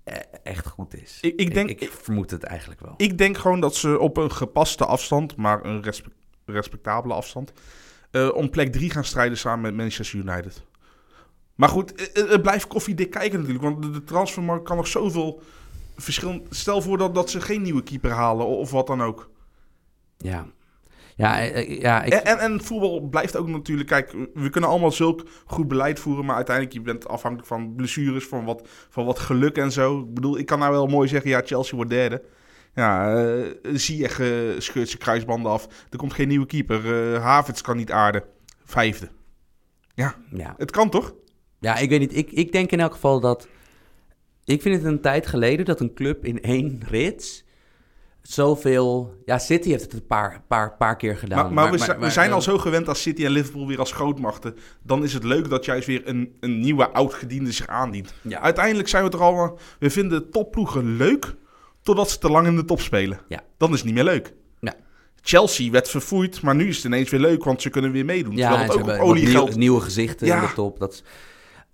e- echt goed is. Ik- ik denk- ik, vermoed het eigenlijk wel. Ik denk gewoon dat ze op een gepaste afstand, maar een respe- respectabele afstand, eh, om plek 3 gaan strijden samen met Manchester United. Maar goed, eh, eh, het blijft koffiedik kijken natuurlijk, want de, de transfermarkt kan nog zoveel verschillen. Stel voor dat, dat ze geen nieuwe keeper halen of wat dan ook. Ja. Ja, eh, ja ik, En, en, en voetbal blijft ook natuurlijk, kijk, we kunnen allemaal zulk goed beleid voeren, maar uiteindelijk je bent afhankelijk van blessures, van wat, van wat geluk en zo. Ik bedoel, ik kan nou wel mooi zeggen, ja, Chelsea wordt derde. Ja, uh, Ziyech eh, scheurt zijn kruisbanden af. Er komt geen nieuwe keeper. eh Havertz kan niet aarden. Vijfde. ja. Het kan toch? Ja, ik weet niet. Ik, ik denk in elk geval dat... Ik vind het een tijd geleden dat een club in één rits zoveel... Ja, City heeft het een paar, paar, paar keer gedaan. maar, maar, we, zijn- we maar, zijn al zo gewend als City en Liverpool weer als grootmachten. Dan is het leuk dat juist weer een, een nieuwe oud-gediende zich aandient. Ja. Uiteindelijk zijn we toch allemaal... We vinden topploegen leuk totdat ze te lang in de top spelen. Ja. Dan is het niet meer leuk. Ja. Chelsea werd verfoeid, maar nu is het ineens weer leuk, want ze kunnen weer meedoen. Ja, Terwijl het ook op olie nieuw- nieuwe gezichten Ja. in de top. Dat is,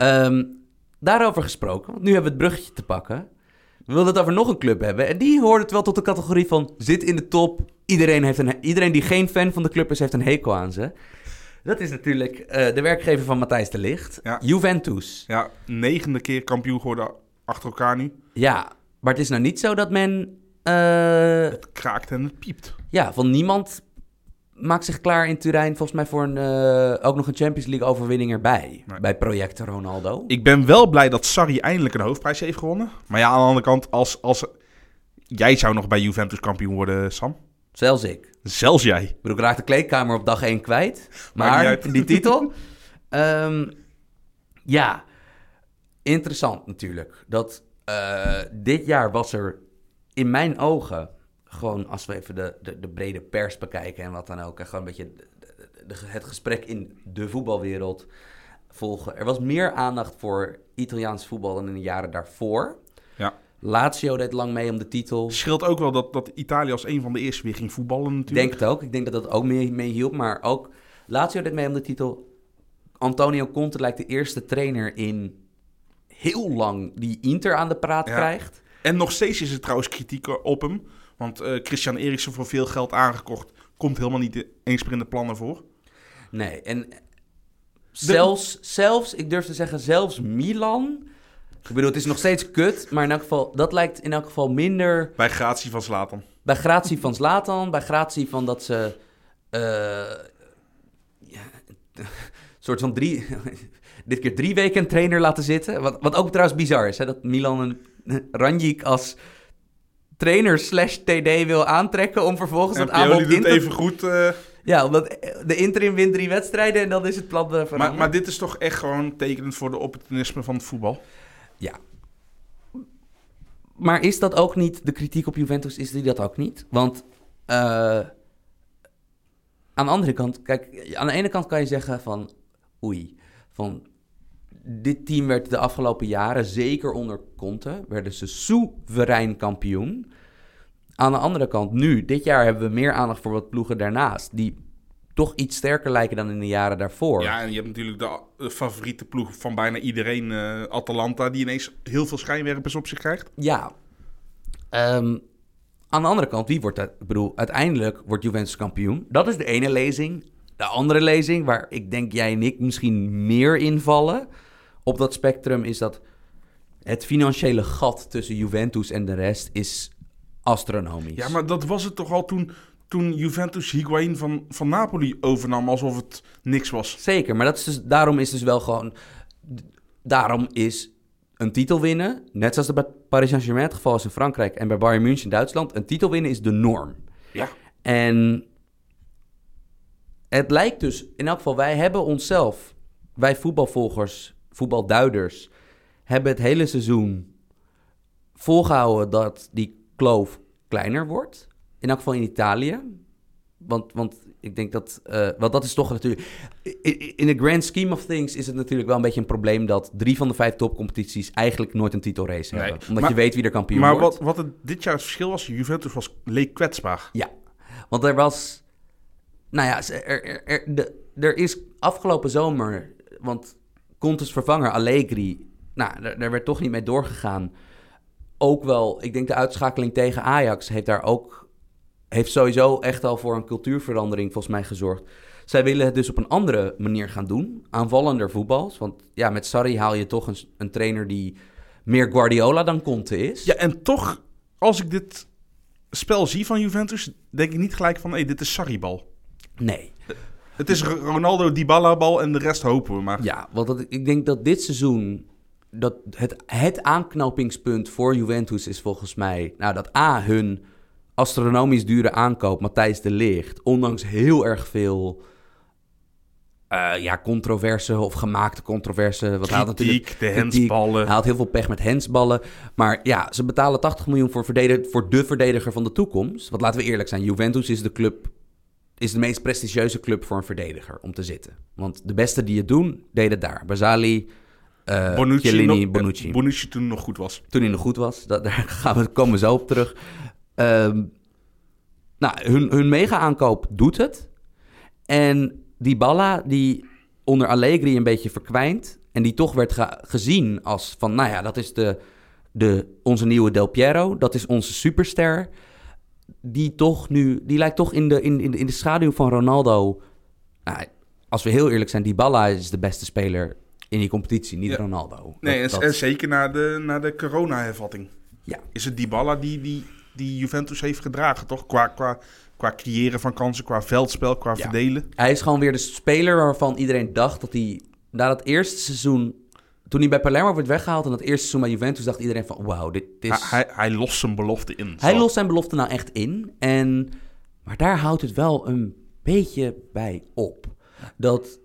Ehm, daarover gesproken, want nu hebben we het bruggetje te pakken. We wilden het over nog een club hebben. En die hoort het wel tot de categorie van zit in de top. Iedereen, heeft een, iedereen die geen fan van de club is, heeft een hekel aan ze. Dat is natuurlijk eh, de werkgever van Matthijs de Ligt. Ja. Juventus. Ja, negende keer kampioen geworden achter elkaar nu. Ja, maar het is nou niet zo dat men eh, Het kraakt en het piept. ja, van niemand maakt zich klaar in Turijn volgens mij voor een, eh, ook nog een Champions League overwinning erbij. Nee. Bij project Ronaldo. Ik ben wel blij dat Sarri eindelijk een hoofdprijs heeft gewonnen. Maar ja, aan de andere kant, als, als jij zou nog bij Juventus kampioen worden, Sam. Zelfs ik. Zelfs jij. Ik bedoel, ik raak de kleedkamer op dag 1 kwijt. Maar die titel... [LAUGHS] Ehm, ja, interessant natuurlijk. Dat eh, dit jaar was er in mijn ogen... gewoon als we even de, de, de brede pers bekijken en wat dan ook... en gewoon een beetje de- het gesprek in de voetbalwereld volgen. Er was meer aandacht voor Italiaans voetbal dan in de jaren daarvoor. Ja. Lazio deed lang mee om de titel. Scheelt ook wel dat, dat Italië als een van de eerste weer ging voetballen natuurlijk. denk het ook. Ik denk dat dat ook mee, mee hielp. Maar ook Lazio deed mee om de titel. Antonio Conte lijkt de eerste trainer in heel lang die Inter aan de praat Ja. krijgt. En nog steeds is er trouwens kritiek op hem. Want eh, Christian Eriksen voor veel geld aangekocht. Komt helemaal niet eens meer in de plannen voor. Nee, en zelfs, zelfs, ik durf te zeggen, zelfs Milan. Ik bedoel, het is nog steeds kut, maar in elk geval, dat lijkt in elk geval minder Bij gratie van Zlatan. bij gratie van Zlatan, bij gratie van dat ze eh, ja, een soort van drie, [LAUGHS] dit keer drie weken een trainer laten zitten. Wat, wat ook trouwens bizar is, hè, dat Milan een Ranjik als trainer slash TD wil aantrekken om vervolgens En dat aanbod in te... even goed. eh, Ja, omdat de interim wint drie wedstrijden en dan is het plan eh, veranderd. maar, maar dit is toch echt gewoon tekenend voor de opportunisme van het voetbal. Ja. Maar is dat ook niet, de kritiek op Juventus, is die dat ook niet? Want eh, aan de andere kant, kijk, aan de ene kant kan je zeggen van, oei, van dit team werd de afgelopen jaren, zeker onder Conte, werden ze soeverein kampioen. Aan de andere kant, nu, dit jaar hebben we meer aandacht voor wat ploegen daarnaast, die toch iets sterker lijken dan in de jaren daarvoor. Ja, en je hebt natuurlijk de, de favoriete ploeg van bijna iedereen, eh, Atalanta, die ineens heel veel schijnwerpers op zich krijgt. Ja. Ehm, aan de andere kant, wie wordt dat? Ik bedoel, uiteindelijk wordt Juventus kampioen. Dat is de ene lezing. De andere lezing, waar ik denk jij en ik misschien meer invallen op dat spectrum, is dat het financiële gat tussen Juventus en de rest is astronomisch. Ja, maar dat was het toch al toen, toen Juventus Higuain van, van Napoli overnam, alsof het niks was. Zeker, maar dat is dus, daarom is dus wel gewoon... Daarom is een titel winnen, net zoals het bij Paris Saint-Germain het geval is in Frankrijk... en bij Bayern München in Duitsland, een titel winnen is de norm. Ja. En het lijkt dus, in elk geval, wij hebben onszelf, wij voetbalvolgers, voetbalduiders, hebben het hele seizoen volgehouden dat die kloof kleiner wordt. In elk geval in Italië. Want, want ik denk dat, eh, want dat is toch natuurlijk, in the grand scheme of things is het natuurlijk wel een beetje een probleem dat drie van de vijf topcompetities eigenlijk nooit een titelrace Nee, hebben. Omdat maar- je weet wie er kampioen Maar wordt. wat, wat het dit jaar het verschil was, Juventus was, leek kwetsbaar. Ja, want er was. Nou ja, er, er, er, de, er is afgelopen zomer. Want Contes vervanger Allegri. Nou, daar, daar werd toch niet mee doorgegaan. Ook wel, ik denk de uitschakeling tegen Ajax heeft daar ook. Heeft sowieso echt al voor een cultuurverandering volgens mij gezorgd. Zij willen het dus op een andere manier gaan doen. Aanvallender voetbals. Want ja, met Sarri haal je toch een, een trainer die meer Guardiola dan Conte is. Ja, en toch, als ik dit spel zie van Juventus, denk ik niet gelijk van, hé, dit is Sarri-bal. Nee. Het is Ronaldo Dybala-bal en de rest hopen we maar. Ja, want dat, ik denk dat dit seizoen... Dat het, het aanknopingspunt voor Juventus is volgens mij... Nou, dat A, hun astronomisch dure aankoop, Matthijs de Ligt... ondanks heel erg veel... eh, ja, controverse of gemaakte controverse. Wat had natuurlijk Kritiek, de kritiek. hensballen. Hij had heel veel pech met hensballen. Maar ja, ze betalen 80 miljoen voor, verdediger, voor de verdediger van de toekomst. Want laten we eerlijk zijn, Juventus is de club... is de meest prestigieuze club voor een verdediger om te zitten. Want de beste die het doen, deden het daar. Basali, eh Bonucci, Chiellini, nog- Bonucci. eh, Bonucci toen nog goed was. toen hij nog goed was. Dat, [LAUGHS] daar gaan we, komen we zo op terug. Ehm, nou, hun, hun mega-aankoop doet het. En die Balla, die onder Allegri een beetje verkwijnt... en die toch werd ge- gezien als van... nou ja, dat is de, de, onze nieuwe Del Piero. Dat is onze superster. Die toch nu... die lijkt toch in de, in, in, in de schaduw van Ronaldo... Nou, als we heel eerlijk zijn, die Balla is de beste speler in die competitie, niet Ja. Ronaldo. Nee, en, Dat- dat- en zeker na de, na de corona-hervatting. Ja. Is het Dybala die, die, die Juventus heeft gedragen, toch? Qua, qua, Qua creëren van kansen, qua veldspel, qua Ja. verdelen. Hij is gewoon weer de speler waarvan iedereen dacht dat hij... Na dat eerste seizoen... Toen hij bij Palermo werd weggehaald en dat eerste seizoen bij Juventus... dacht iedereen van, wauw, dit is... Hij, hij, hij lost zijn belofte in. Hij Zo. lost zijn belofte nou echt in. En, maar daar houdt het wel een beetje bij op. Dat,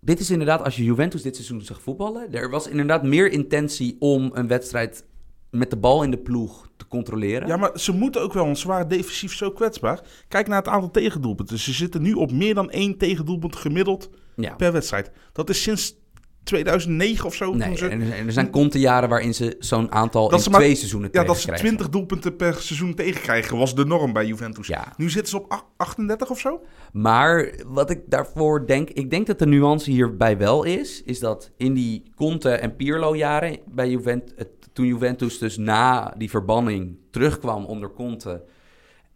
dit is inderdaad, als je Juventus dit seizoen zag voetballen... er was inderdaad meer intentie om een wedstrijd met de bal in de ploeg te controleren. Ja, maar ze moeten ook wel, want ze waren defensief zo kwetsbaar. Kijk naar het aantal tegendoelpunten. Ze zitten nu op meer dan één tegendoelpunt gemiddeld Ja. per wedstrijd. Dat is sinds 2009 of zo. Nee, ze, en er, en er zijn Conte-jaren waarin ze zo'n aantal Dat in ze maar- twee seizoenen ja, dat ze tegenkrijgen. 20 doelpunten per seizoen tegenkrijgen, was de norm bij Juventus. Ja. Nu zitten ze op ach- 38 of zo. Maar wat ik daarvoor denk, ik denk dat de nuance hierbij wel is, is dat in die Conte en Pirlo jaren bij Juventus, toen Juventus dus na die verbanning terugkwam onder Conte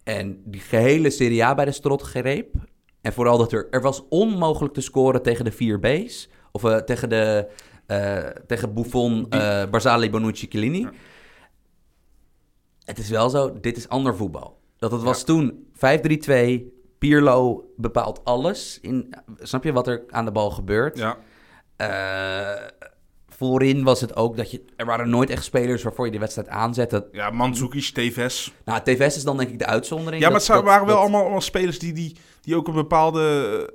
en die gehele Serie A bij de strot greep. En vooral dat er, er was onmogelijk te scoren tegen de 4B's. Of eh, tegen de eh, tegen Buffon, eh Barzali, Bonucci, Chiellini. Het is wel zo, dit is ander voetbal. Dat het was toen 5-3-2, Pirlo bepaalt alles. In, snap je wat er aan de bal gebeurt? Ja. Voorin was het ook dat je... Er waren nooit echt spelers waarvoor je de wedstrijd aanzette. Ja, Mandzukic, Tevez. Nou, TVS is dan denk ik de uitzondering. Ja, maar Dat- het dat- waren wel dat- allemaal, allemaal spelers die, die, die ook een bepaalde...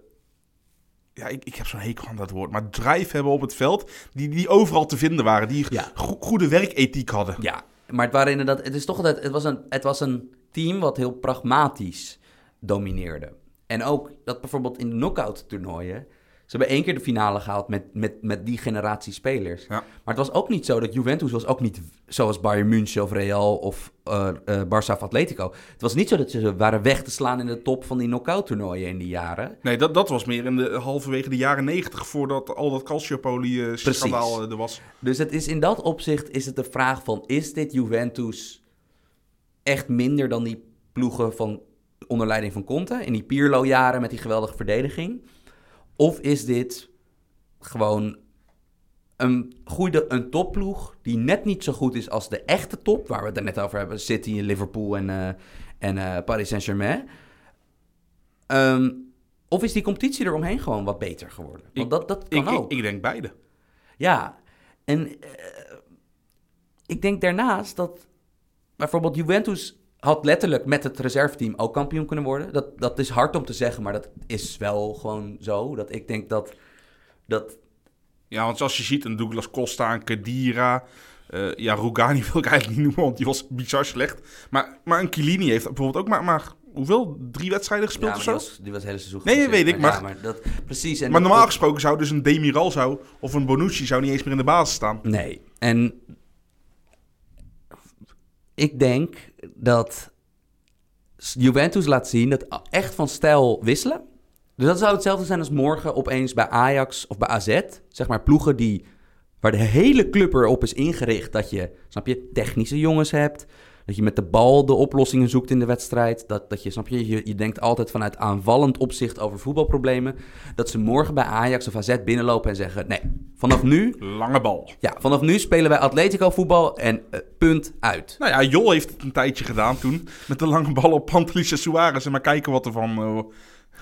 Ja, ik, ik heb zo'n hekel aan dat woord. Maar drive hebben op het veld. Die, die overal te vinden waren. Die Ja. go- goede werkethiek hadden. Ja, maar het waren inderdaad... Het is toch altijd... Het was een, het was een team wat heel pragmatisch domineerde. En ook dat bijvoorbeeld in de knockout toernooien... Ze hebben één keer de finale gehaald met, met, met die generatie spelers. Ja. Maar het was ook niet zo dat Juventus was ook niet zoals Bayern München of Real of eh eh, Barça of Atletico. Het was niet zo dat ze waren weg te slaan in de top van die knockout toernooien in die jaren. Nee, dat, dat was meer in de halverwege de jaren negentig. Voordat al dat Calciopoli-schandaal er was. Dus het is in dat opzicht is het de vraag van... is dit Juventus echt minder dan die ploegen van onder leiding van Conte... in die Pirlo-jaren met die geweldige verdediging? Of is dit gewoon een goede een topploeg... die net niet zo goed is als de echte top... waar we het er net over hebben, City, Liverpool en, eh, en eh, Paris Saint-Germain... Ehm, of is die competitie eromheen gewoon wat beter geworden? Want Ik- dat, dat kan Ik, ik, ook. ik denk beide. Ja, en eh, ik denk daarnaast dat bijvoorbeeld Juventus had letterlijk met het reserveteam ook kampioen kunnen worden. Dat, dat is hard om te zeggen, maar dat is wel gewoon zo. Dat ik denk dat, dat Ja, want zoals je ziet, een Douglas Costa, een Kedira... eh, ja, Rugani [LAUGHS] wil ik eigenlijk niet noemen, want die was bizar slecht. Maar, maar een Chiellini heeft bijvoorbeeld ook maar, maar hoeveel? Drie wedstrijden gespeeld ja, of zo? die, was, die was het hele seizoen Nee, weet ik, ja, maar- maar dat, precies. En Maar normaal gesproken zou dus een Demiral zou, of een Bonucci zou niet eens meer in de basis staan. Nee. En ik denk dat Juventus laat zien dat echt van stijl wisselen. Dus dat zou hetzelfde zijn als morgen opeens bij Ajax of bij AZ. Zeg maar ploegen die, waar de hele club erop is ingericht dat je, snap je, technische jongens hebt. Dat je met de bal de oplossingen zoekt in de wedstrijd. Dat, dat je, snap je, je, je denkt altijd vanuit aanvallend opzicht over voetbalproblemen. Dat ze morgen bij Ajax of AZ binnenlopen en zeggen... Nee, vanaf nu Lange bal. ja, vanaf nu spelen wij Atletico voetbal en eh, punt uit. Nou ja, Jol heeft het een tijdje gedaan toen. Met de lange bal op Pantelice Suarez. En maar kijken wat er van, eh,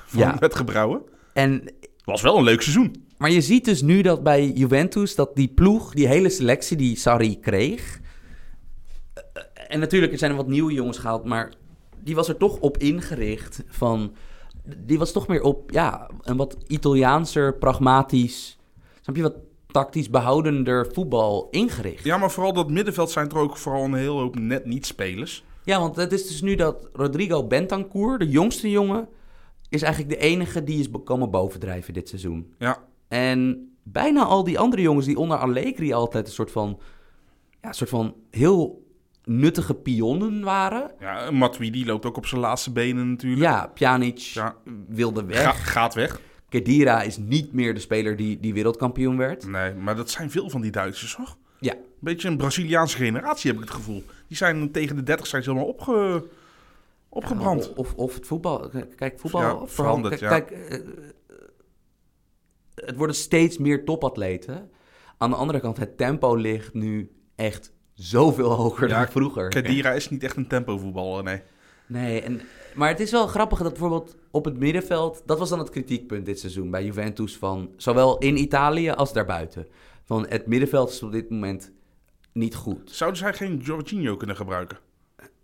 van Ja. werd gebrouwen. En, Was wel een leuk seizoen. maar je ziet dus nu dat bij Juventus, dat die ploeg, die hele selectie die Sarri kreeg... En natuurlijk, er zijn er wat nieuwe jongens gehaald, maar die was er toch op ingericht van... Die was toch meer op, ja, een wat Italiaanser, pragmatisch... Snap je, wat tactisch behoudender voetbal ingericht. Ja, maar vooral dat middenveld zijn er ook vooral een hele hoop net niet spelers. Ja, want het is dus nu dat Rodrigo Bentancur, de jongste jongen, is eigenlijk de enige die is komen bovendrijven dit seizoen. Ja, En bijna al die andere jongens die onder Allegri altijd een soort van, ja, een soort van heel nuttige pionnen waren. ja Matuidi loopt ook op zijn laatste benen natuurlijk. Ja, Pjanic Ja. wilde weg. Ga- gaat weg. Kedira is niet meer de speler die, die wereldkampioen werd. Nee, maar dat zijn veel van die Duitsers, hoor. Ja, Een beetje een Braziliaanse generatie, heb ik het gevoel. Die zijn tegen de 30 zijn ze helemaal opge, opgebrand. Of, of het voetbal. Kijk, voetbal. Ja, veranderd, ja. Kijk, eh, het worden steeds meer topatleten. Aan de andere kant, het tempo ligt nu echt zoveel hoger Ja, dan vroeger. Kedira is niet echt een tempovoetballer, nee. Nee, en, maar het is wel grappig dat bijvoorbeeld op het middenveld... Dat was dan het kritiekpunt dit seizoen bij Juventus van... Zowel in Italië als daarbuiten. Van het middenveld is op dit moment niet goed. Zouden zij geen Jorginho kunnen gebruiken?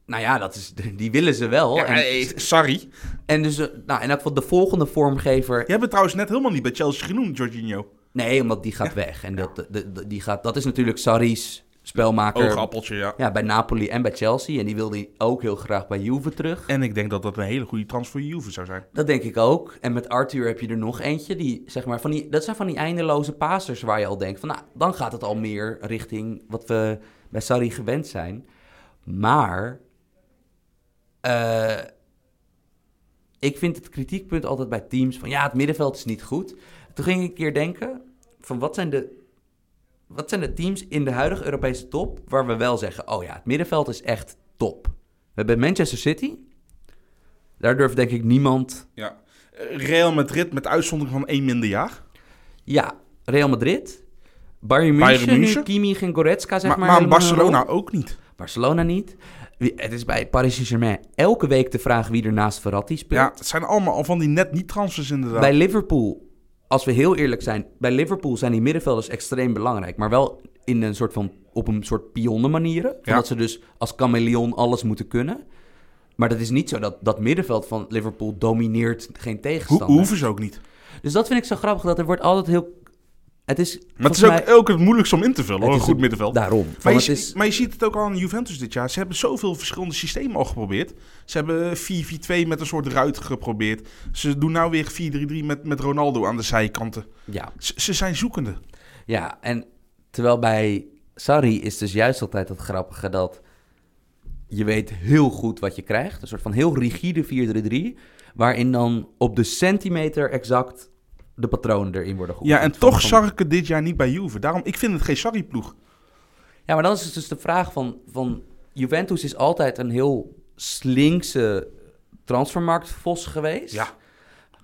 Nou ja, dat is, die willen ze wel. Ja, en, eh, sorry. en dus, eh, nou, in elk geval de volgende vormgever... Je hebt het trouwens net helemaal niet bij Chelsea genoemd, Jorginho. Nee, omdat die gaat weg. En dat, de, de- die gaat, dat is natuurlijk Sarri's spelmaker Oogappeltje, ja. ja, bij Napoli en bij Chelsea. En die wilde hij ook heel graag bij Juve terug. En ik denk dat dat een hele goede transfer voor Juve zou zijn. Dat denk ik ook. En met Arthur heb je er nog eentje. Die, zeg maar, van die, dat zijn van die eindeloze pasers waar je al denkt van... Nou, dan gaat het al meer richting wat we bij Sarri gewend zijn. Maar... eh, ik vind het kritiekpunt altijd bij teams van... Ja, het middenveld is niet goed. Toen ging ik een keer denken van wat zijn de... Wat zijn de teams in de huidige Europese top waar we wel zeggen... Oh ja, het middenveld is echt top. We hebben Manchester City. Daar durft denk ik niemand Ja. Real Madrid met uitzondering van één minder jaar. Ja, Real Madrid. Bayern Bayern München, nu München. Kimmich en Goretzka, zeg maar maar. Barcelona ook niet. Barcelona niet. Het is bij Paris Saint-Germain elke week de vraag wie er naast Verratti speelt. Ja, het zijn allemaal al van die net niet transfers inderdaad. Bij Liverpool, als we heel eerlijk zijn, bij Liverpool zijn die middenvelders extreem belangrijk. Maar wel in een soort van, op een soort pionnen manieren. Ja. Dat ze dus als chameleon alles moeten kunnen. Maar dat is niet zo dat dat middenveld van Liverpool domineert geen tegenstander. hoeven ze ook niet. Dus dat vind ik zo grappig, dat er wordt altijd heel... Het is, Maar het is ook, mij- ook het moeilijkste om in te vullen, hoor, een goed middenveld. Daarom. Maar je, is, maar je ziet het ook al aan Juventus dit jaar. Ze hebben zoveel verschillende systemen al geprobeerd. Ze hebben 4-4-2 met een soort ruit geprobeerd. Ze doen nou weer 4-3-3 met, met Ronaldo aan de zijkanten. ja, Ze, ze zijn zoekende. Ja, en terwijl bij Sarri is dus juist altijd het grappige dat je weet heel goed wat je krijgt. Een soort van heel rigide 4-3-3, waarin dan op de centimeter exact de patronen erin worden Ja, geoefend. en toch van- zag ik het dit jaar niet bij Juve. Daarom, ik vind het geen Sarri-ploeg. Ja, maar dan is het dus de vraag van, van Juventus is altijd een heel slinkse transfermarktvos geweest. Ja.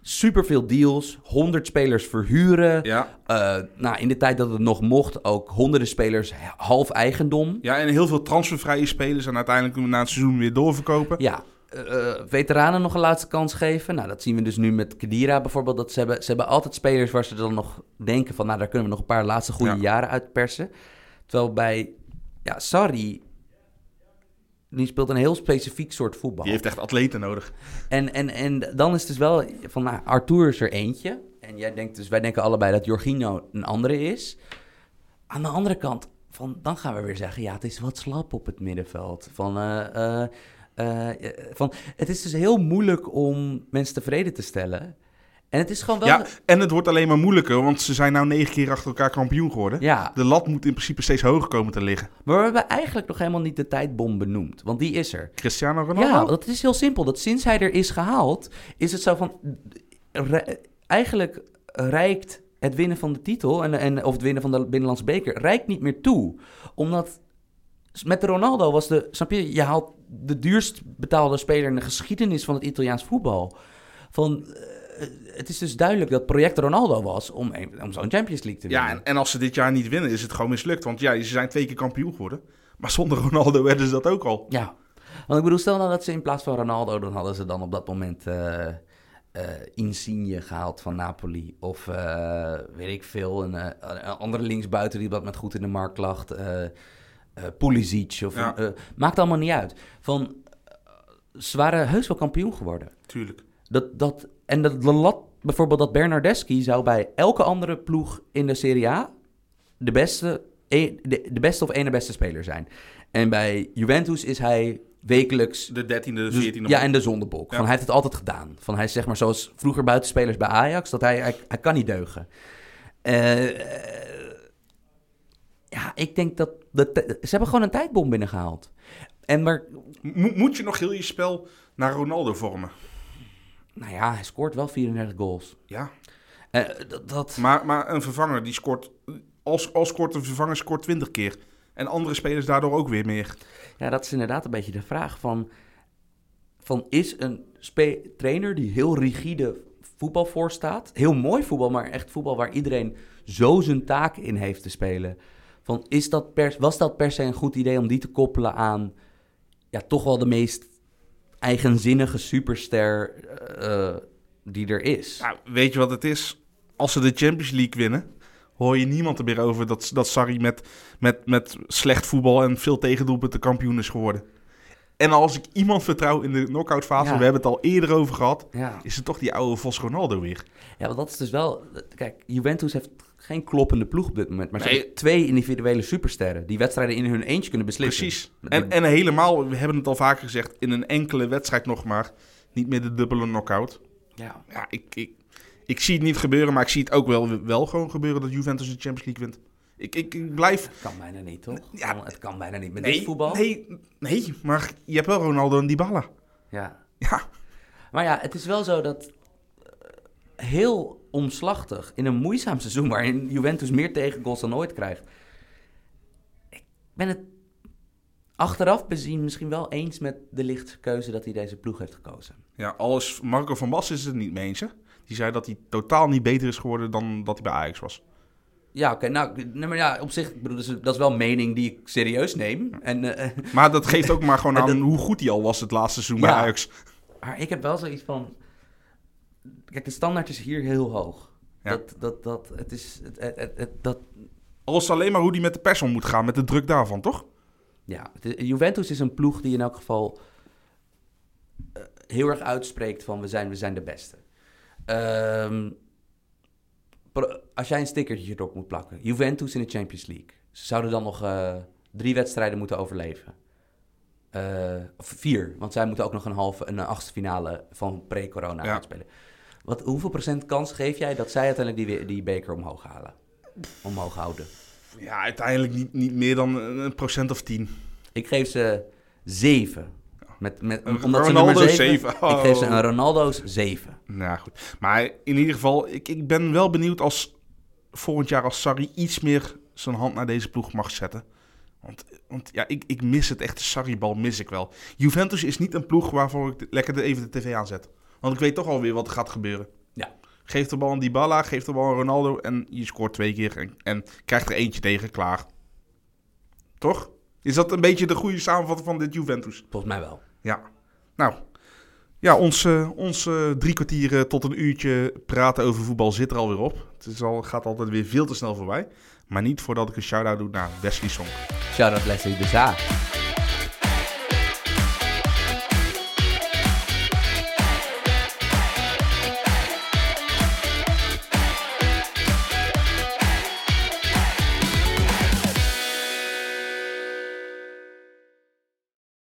Superveel deals, 100 spelers verhuren. Ja. Eh, nou, in de tijd dat het nog mocht, ook honderden spelers half eigendom. ja, en heel veel transfervrije spelers. En uiteindelijk na het seizoen weer doorverkopen. Ja, eh, eh, veteranen nog een laatste kans geven. Nou, dat zien we dus nu met Kedira bijvoorbeeld. Dat ze, hebben, ze hebben altijd spelers waar ze dan nog denken van... nou, daar kunnen we nog een paar laatste goede Ja. jaren uitpersen. Terwijl bij ja, Sarri... die speelt een heel specifiek soort voetbal. Die heeft echt atleten nodig. En, en, en dan is het dus wel van, nou, Arthur is er eentje. En jij denkt dus, wij denken allebei dat Jorginho een andere is. Aan de andere kant, van, dan gaan we weer zeggen, ja, het is wat slap op het middenveld. Van, eh, eh, eh, van, het is dus heel moeilijk om mensen tevreden te stellen. En het is gewoon wel... Ja, en het wordt alleen maar moeilijker, want ze zijn nou negen keer achter elkaar kampioen geworden. ja, De lat moet in principe steeds hoger komen te liggen. maar we hebben eigenlijk nog helemaal niet de tijdbom benoemd. Want die is er. Cristiano Ronaldo? Ja, dat is heel simpel. Dat sinds hij er is gehaald, is het zo van... eigenlijk reikt het winnen van de titel, en, en, of het winnen van de Binnenlandse beker, reikt niet meer toe. Omdat met Ronaldo was de... Snap je? Je haalt de duurst betaalde speler in de geschiedenis van het Italiaans voetbal. Van... eh, het is dus duidelijk dat project Ronaldo was om, om zo'n Champions League te winnen. Ja, en, en als ze dit jaar niet winnen, is het gewoon mislukt. Want ja, ze zijn twee keer kampioen geworden. Maar zonder Ronaldo [LAUGHS] werden ze dat ook al. Ja, want ik bedoel, stel nou dat ze in plaats van Ronaldo, dan hadden ze dan op dat moment eh eh, Insigne gehaald van Napoli. Of weet ik veel, een, een andere linksbuiten die wat met goed in de markt lag. Eh Pulisic. Of, Ja. eh, maakt allemaal niet uit. Van, ze waren heus wel kampioen geworden. Tuurlijk. Dat, dat, en dat, de lat, bijvoorbeeld dat Bernardeschi zou bij elke andere ploeg in de Serie A de beste, e- de, de beste of ene beste speler zijn. En bij Juventus is hij wekelijks... De dertiende, de dus- veertiende. ja, en de zondebok. Ja. Van, hij heeft het altijd gedaan. Van, hij is zeg maar zoals vroeger buitenspelers bij Ajax, dat hij, hij, hij kan niet deugen. Eh, ja, ik denk dat... ze hebben gewoon een tijdbom binnengehaald. En maar, Mo- moet je nog heel je spel naar Ronaldo vormen? nou ja, hij scoort wel 34 goals. Ja. Eh, dat, Maar, maar een vervanger die scoort... Als, als scoort een vervanger scoort 20 keer. En andere spelers daardoor ook weer meer. Ja, dat is inderdaad een beetje de vraag van... van is een trainer die heel rigide voetbal voorstaat... heel mooi voetbal, maar echt voetbal waar iedereen zo zijn taak in heeft te spelen... Van, is dat per, was dat per se een goed idee om die te koppelen aan... ja, toch wel de meest eigenzinnige superster eh, die er is. Nou, weet je wat het is? Als ze de Champions League winnen, hoor je niemand er meer over dat, dat Sarri met, met, met slecht voetbal en veel tegendoelpunten kampioen is geworden. En als ik iemand vertrouw in de knock-out fase, Ja. we hebben het al eerder over gehad, Ja. is het toch die oude Vos Ronaldo weer. ja, want dat is dus wel... Kijk, Juventus heeft geen kloppende ploeg op dit moment. Maar ze Nee. hebben twee individuele supersterren... die wedstrijden in hun eentje kunnen beslissen. Precies. En, en helemaal, we hebben het al vaker gezegd, in een enkele wedstrijd nog maar, niet meer de dubbele knock-out. ja. Ja, ik, ik, ik zie het niet gebeuren, maar ik zie het ook wel, wel gewoon gebeuren dat Juventus de Champions League wint. Ik, ik, ik blijf... Het kan bijna niet, toch? Ja. het kan bijna niet met dit voetbal. Nee, nee, maar je hebt wel Ronaldo en Dybala. Ja. Ja, Maar ja, het is wel zo dat heel omslachtig in een moeizaam seizoen waarin Juventus meer tegengoals dan ooit krijgt. Ik ben het achteraf bezien misschien wel eens met de lichte keuze dat hij deze ploeg heeft gekozen. ja alles, Marco van Basten is het niet mee eens, hè? Die zei dat hij totaal niet beter is geworden dan dat hij bij Ajax was. Ja, oké. nou, nee, maar ja, op zich, ik bedoel, dat is, dat is wel een mening die ik serieus neem. En, eh, Maar dat geeft ook maar gewoon [LAUGHS] aan dat- hoe goed hij al was het laatste seizoen Ja. bij Ajax. maar ik heb wel zoiets van... Kijk, de standaard is hier heel hoog. Ja. Dat, dat, dat, het is, het, het, het, dat, Al is het alleen maar hoe hij met de pers om moet gaan, met de druk daarvan, toch? Ja, Juventus is een ploeg die in elk geval eh, heel erg uitspreekt van we zijn, we zijn de beste. Ehm, als jij een stickertje erop moet plakken, Juventus in de Champions League. Ze zouden dan nog eh, drie wedstrijden moeten overleven. Eh, of vier, want zij moeten ook nog een halve, een achtste finale van pre-corona Ja. uitspelen. Wat, hoeveel procent kans geef jij dat zij uiteindelijk die, die beker omhoog halen? Omhoog houden? Ja, uiteindelijk niet, niet meer dan een procent of tien. Ik geef ze 7. Met, met, Een omdat ze Ronaldo nummer 7. zeven. Ik geef ze Oh. een Ronaldo's 7. Nou goed. Maar in ieder geval, ik, ik ben wel benieuwd als volgend jaar als Sarri iets meer zijn hand naar deze ploeg mag zetten. Want, want ja, ik, ik mis het echt. De Sarri-bal mis ik wel. Juventus is niet een ploeg waarvoor ik lekker even de tv aanzet. Want ik weet toch alweer wat er gaat gebeuren. Ja. Geef de bal aan Dybala, geef de bal aan Ronaldo en je scoort twee keer en, en krijgt er eentje tegen, klaar. Toch? Is dat een beetje de goede samenvatting van dit Juventus? Volgens mij wel. Ja. Nou, ja, ons, ons eh, drie kwartier eh, tot een uurtje praten over voetbal zit er alweer op. Het is al, gaat altijd weer veel te snel voorbij. Maar niet voordat ik een shout-out doe naar Wesley Song. Shout out Leslie de.